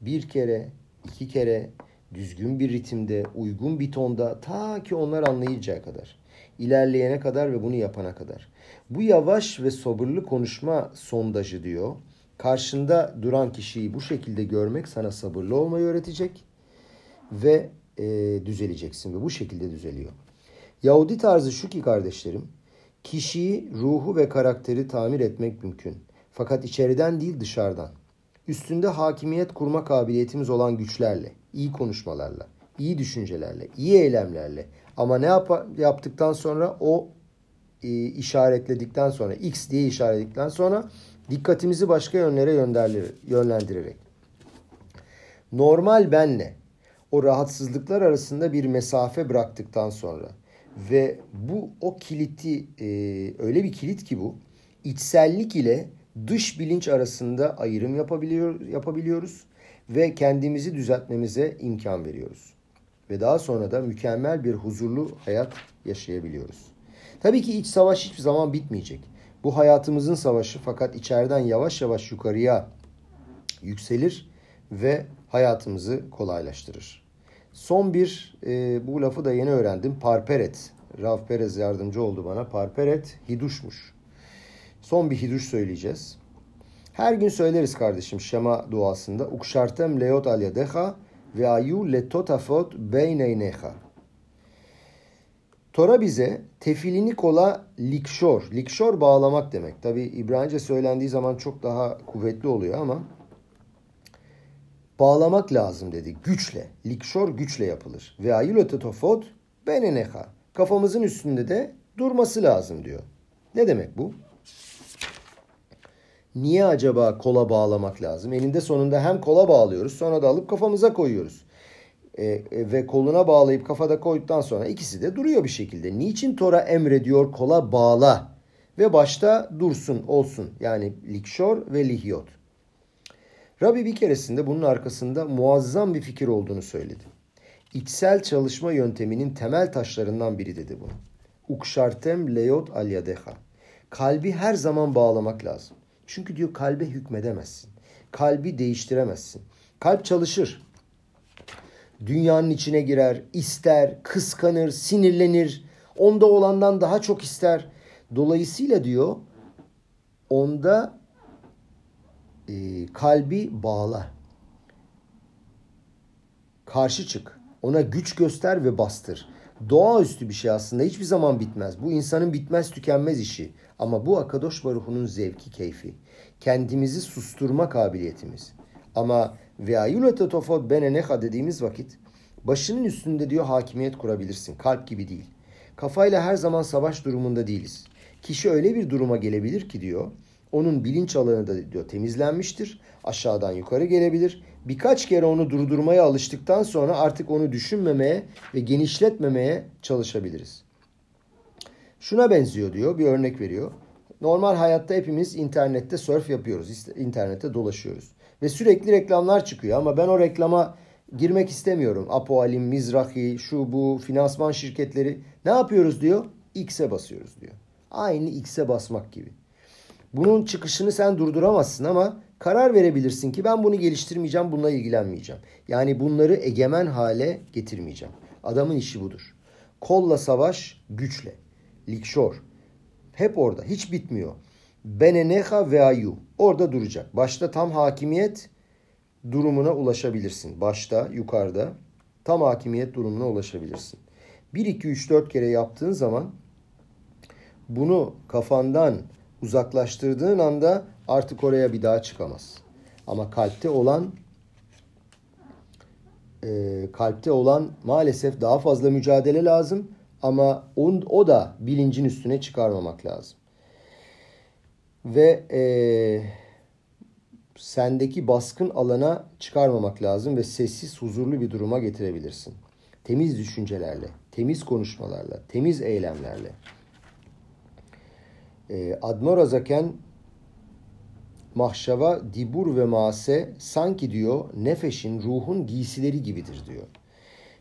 bir kere, iki kere düzgün bir ritimde, uygun bir tonda ta ki onlar anlayacağı kadar. ilerleyene kadar ve bunu yapana kadar. Bu yavaş ve sabırlı konuşma sondajı diyor. Karşında duran kişiyi bu şekilde görmek sana sabırlı olmayı öğretecek ve e, düzeleceksin ve bu şekilde düzeliyor. Yahudi tarzı şu ki kardeşlerim, kişiyi, ruhu ve karakteri tamir etmek mümkün. Fakat içeriden değil dışarıdan üstünde hakimiyet kurma kabiliyetimiz olan güçlerle, iyi konuşmalarla, iyi düşüncelerle, iyi eylemlerle. Ama ne yap yaptıktan sonra o e, işaretledikten sonra X diye işaretledikten sonra dikkatimizi başka yönlere yönlendirerek. Normal benle o rahatsızlıklar arasında bir mesafe bıraktıktan sonra ve bu o kiliti e, öyle bir kilit ki bu içsellik ile dış bilinç arasında ayrım yapabiliyor, yapabiliyoruz ve kendimizi düzeltmemize imkan veriyoruz. Ve daha sonra da mükemmel bir huzurlu hayat yaşayabiliyoruz. Tabii ki iç savaş hiçbir zaman bitmeyecek. Bu hayatımızın savaşı fakat içeriden yavaş yavaş yukarıya yükselir ve hayatımızı kolaylaştırır. Son bir e, bu lafı da yeni öğrendim. Parperet. Rav Perez yardımcı oldu bana. Parperet hiduşmuş. Son bir hiduş söyleyeceğiz. Her gün söyleriz kardeşim Şema duasında. Ukşartem leot al yadecha ve ayu letotafot beyneynecha. Tora bize tefilini kola likşor. Likşor bağlamak demek. Tabi İbranice söylendiği zaman çok daha kuvvetli oluyor ama bağlamak lazım dedi. Güçle. Likşor güçle yapılır. Ve ayulotetofot beneneha. Kafamızın üstünde de durması lazım diyor. Ne demek bu? Niye acaba kola bağlamak lazım? Eninde sonunda hem kola bağlıyoruz sonra da alıp kafamıza koyuyoruz. E, e, ve koluna bağlayıp kafada koyduktan sonra ikisi de duruyor bir şekilde. Niçin Tora emrediyor kola bağla ve başta dursun olsun yani likşor ve lihyot. Rabbi bir keresinde bunun arkasında muazzam bir fikir olduğunu söyledi. İçsel çalışma yönteminin temel taşlarından biri dedi bunu. Ukşartem leyot al yadeha. Kalbi her zaman bağlamak lazım. Çünkü diyor kalbe hükmedemezsin. Kalbi değiştiremezsin. Kalp çalışır. Dünyanın içine girer, ister, kıskanır, sinirlenir. Onda olandan daha çok ister. Dolayısıyla diyor onda e, kalbi bağla. Karşı çık. Ona güç göster ve bastır. Doğaüstü bir şey aslında hiçbir zaman bitmez. Bu insanın bitmez tükenmez işi. Ama bu Akadosh Baruhu'nun zevki, keyfi. Kendimizi susturma kabiliyetimiz. Ama ve ayulete tofot beneneha dediğimiz vakit başının üstünde diyor hakimiyet kurabilirsin. Kalp gibi değil. Kafayla her zaman savaş durumunda değiliz. Kişi öyle bir duruma gelebilir ki diyor onun bilinç alanı da diyor temizlenmiştir. Aşağıdan yukarı gelebilir. Birkaç kere onu durdurmaya alıştıktan sonra artık onu düşünmemeye ve genişletmemeye çalışabiliriz. Şuna benziyor diyor bir örnek veriyor. Normal hayatta hepimiz internette surf yapıyoruz. internette dolaşıyoruz. Ve sürekli reklamlar çıkıyor ama ben o reklama girmek istemiyorum. Apoalim, Mizrahi, şu bu, finansman şirketleri. Ne yapıyoruz diyor? X'e basıyoruz diyor. Aynı X'e basmak gibi. Bunun çıkışını sen durduramazsın ama karar verebilirsin ki ben bunu geliştirmeyeceğim, bununla ilgilenmeyeceğim. Yani bunları egemen hale getirmeyeceğim. Adamın işi budur. Kolla savaş, güçle. Likşor. Hep orada. Hiç bitmiyor. Beneneha ve ayu. Orada duracak. Başta tam hakimiyet durumuna ulaşabilirsin. Başta, yukarıda tam hakimiyet durumuna ulaşabilirsin. 1, 2, 3, 4 kere yaptığın zaman bunu kafandan uzaklaştırdığın anda artık oraya bir daha çıkamaz. Ama kalpte olan e, kalpte olan maalesef daha fazla mücadele lazım ama on, o da bilincin üstüne çıkarmamak lazım. Ve e, sendeki baskın alana çıkarmamak lazım ve sessiz huzurlu bir duruma getirebilirsin. Temiz düşüncelerle, temiz konuşmalarla, temiz eylemlerle. E, Admor Azaken mahşava, dibur ve maase sanki diyor nefeşin, ruhun giysileri gibidir diyor.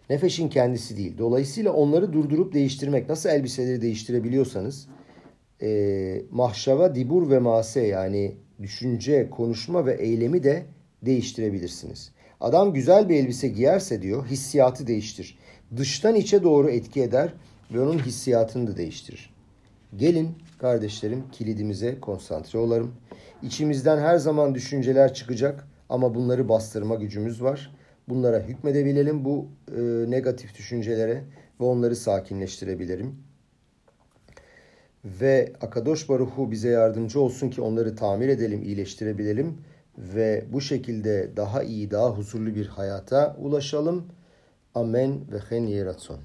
Nefeşin kendisi değil. Dolayısıyla onları durdurup değiştirmek, nasıl elbiseleri değiştirebiliyorsanız e, mahşava, dibur ve maase yani düşünce, konuşma ve eylemi de değiştirebilirsiniz. Adam güzel bir elbise giyerse diyor hissiyatı değiştir. Dıştan içe doğru etki eder ve onun hissiyatını da değiştirir. Gelin kardeşlerim kilidimize konsantre olalım. İçimizden her zaman düşünceler çıkacak ama bunları bastırma gücümüz var. Bunlara hükmedebilelim bu e, negatif düşüncelere ve onları sakinleştirebilirim. Ve Akadosh Baruhu bize yardımcı olsun ki onları tamir edelim, iyileştirebilelim ve bu şekilde daha iyi, daha huzurlu bir hayata ulaşalım. Amen ve hen yeratson.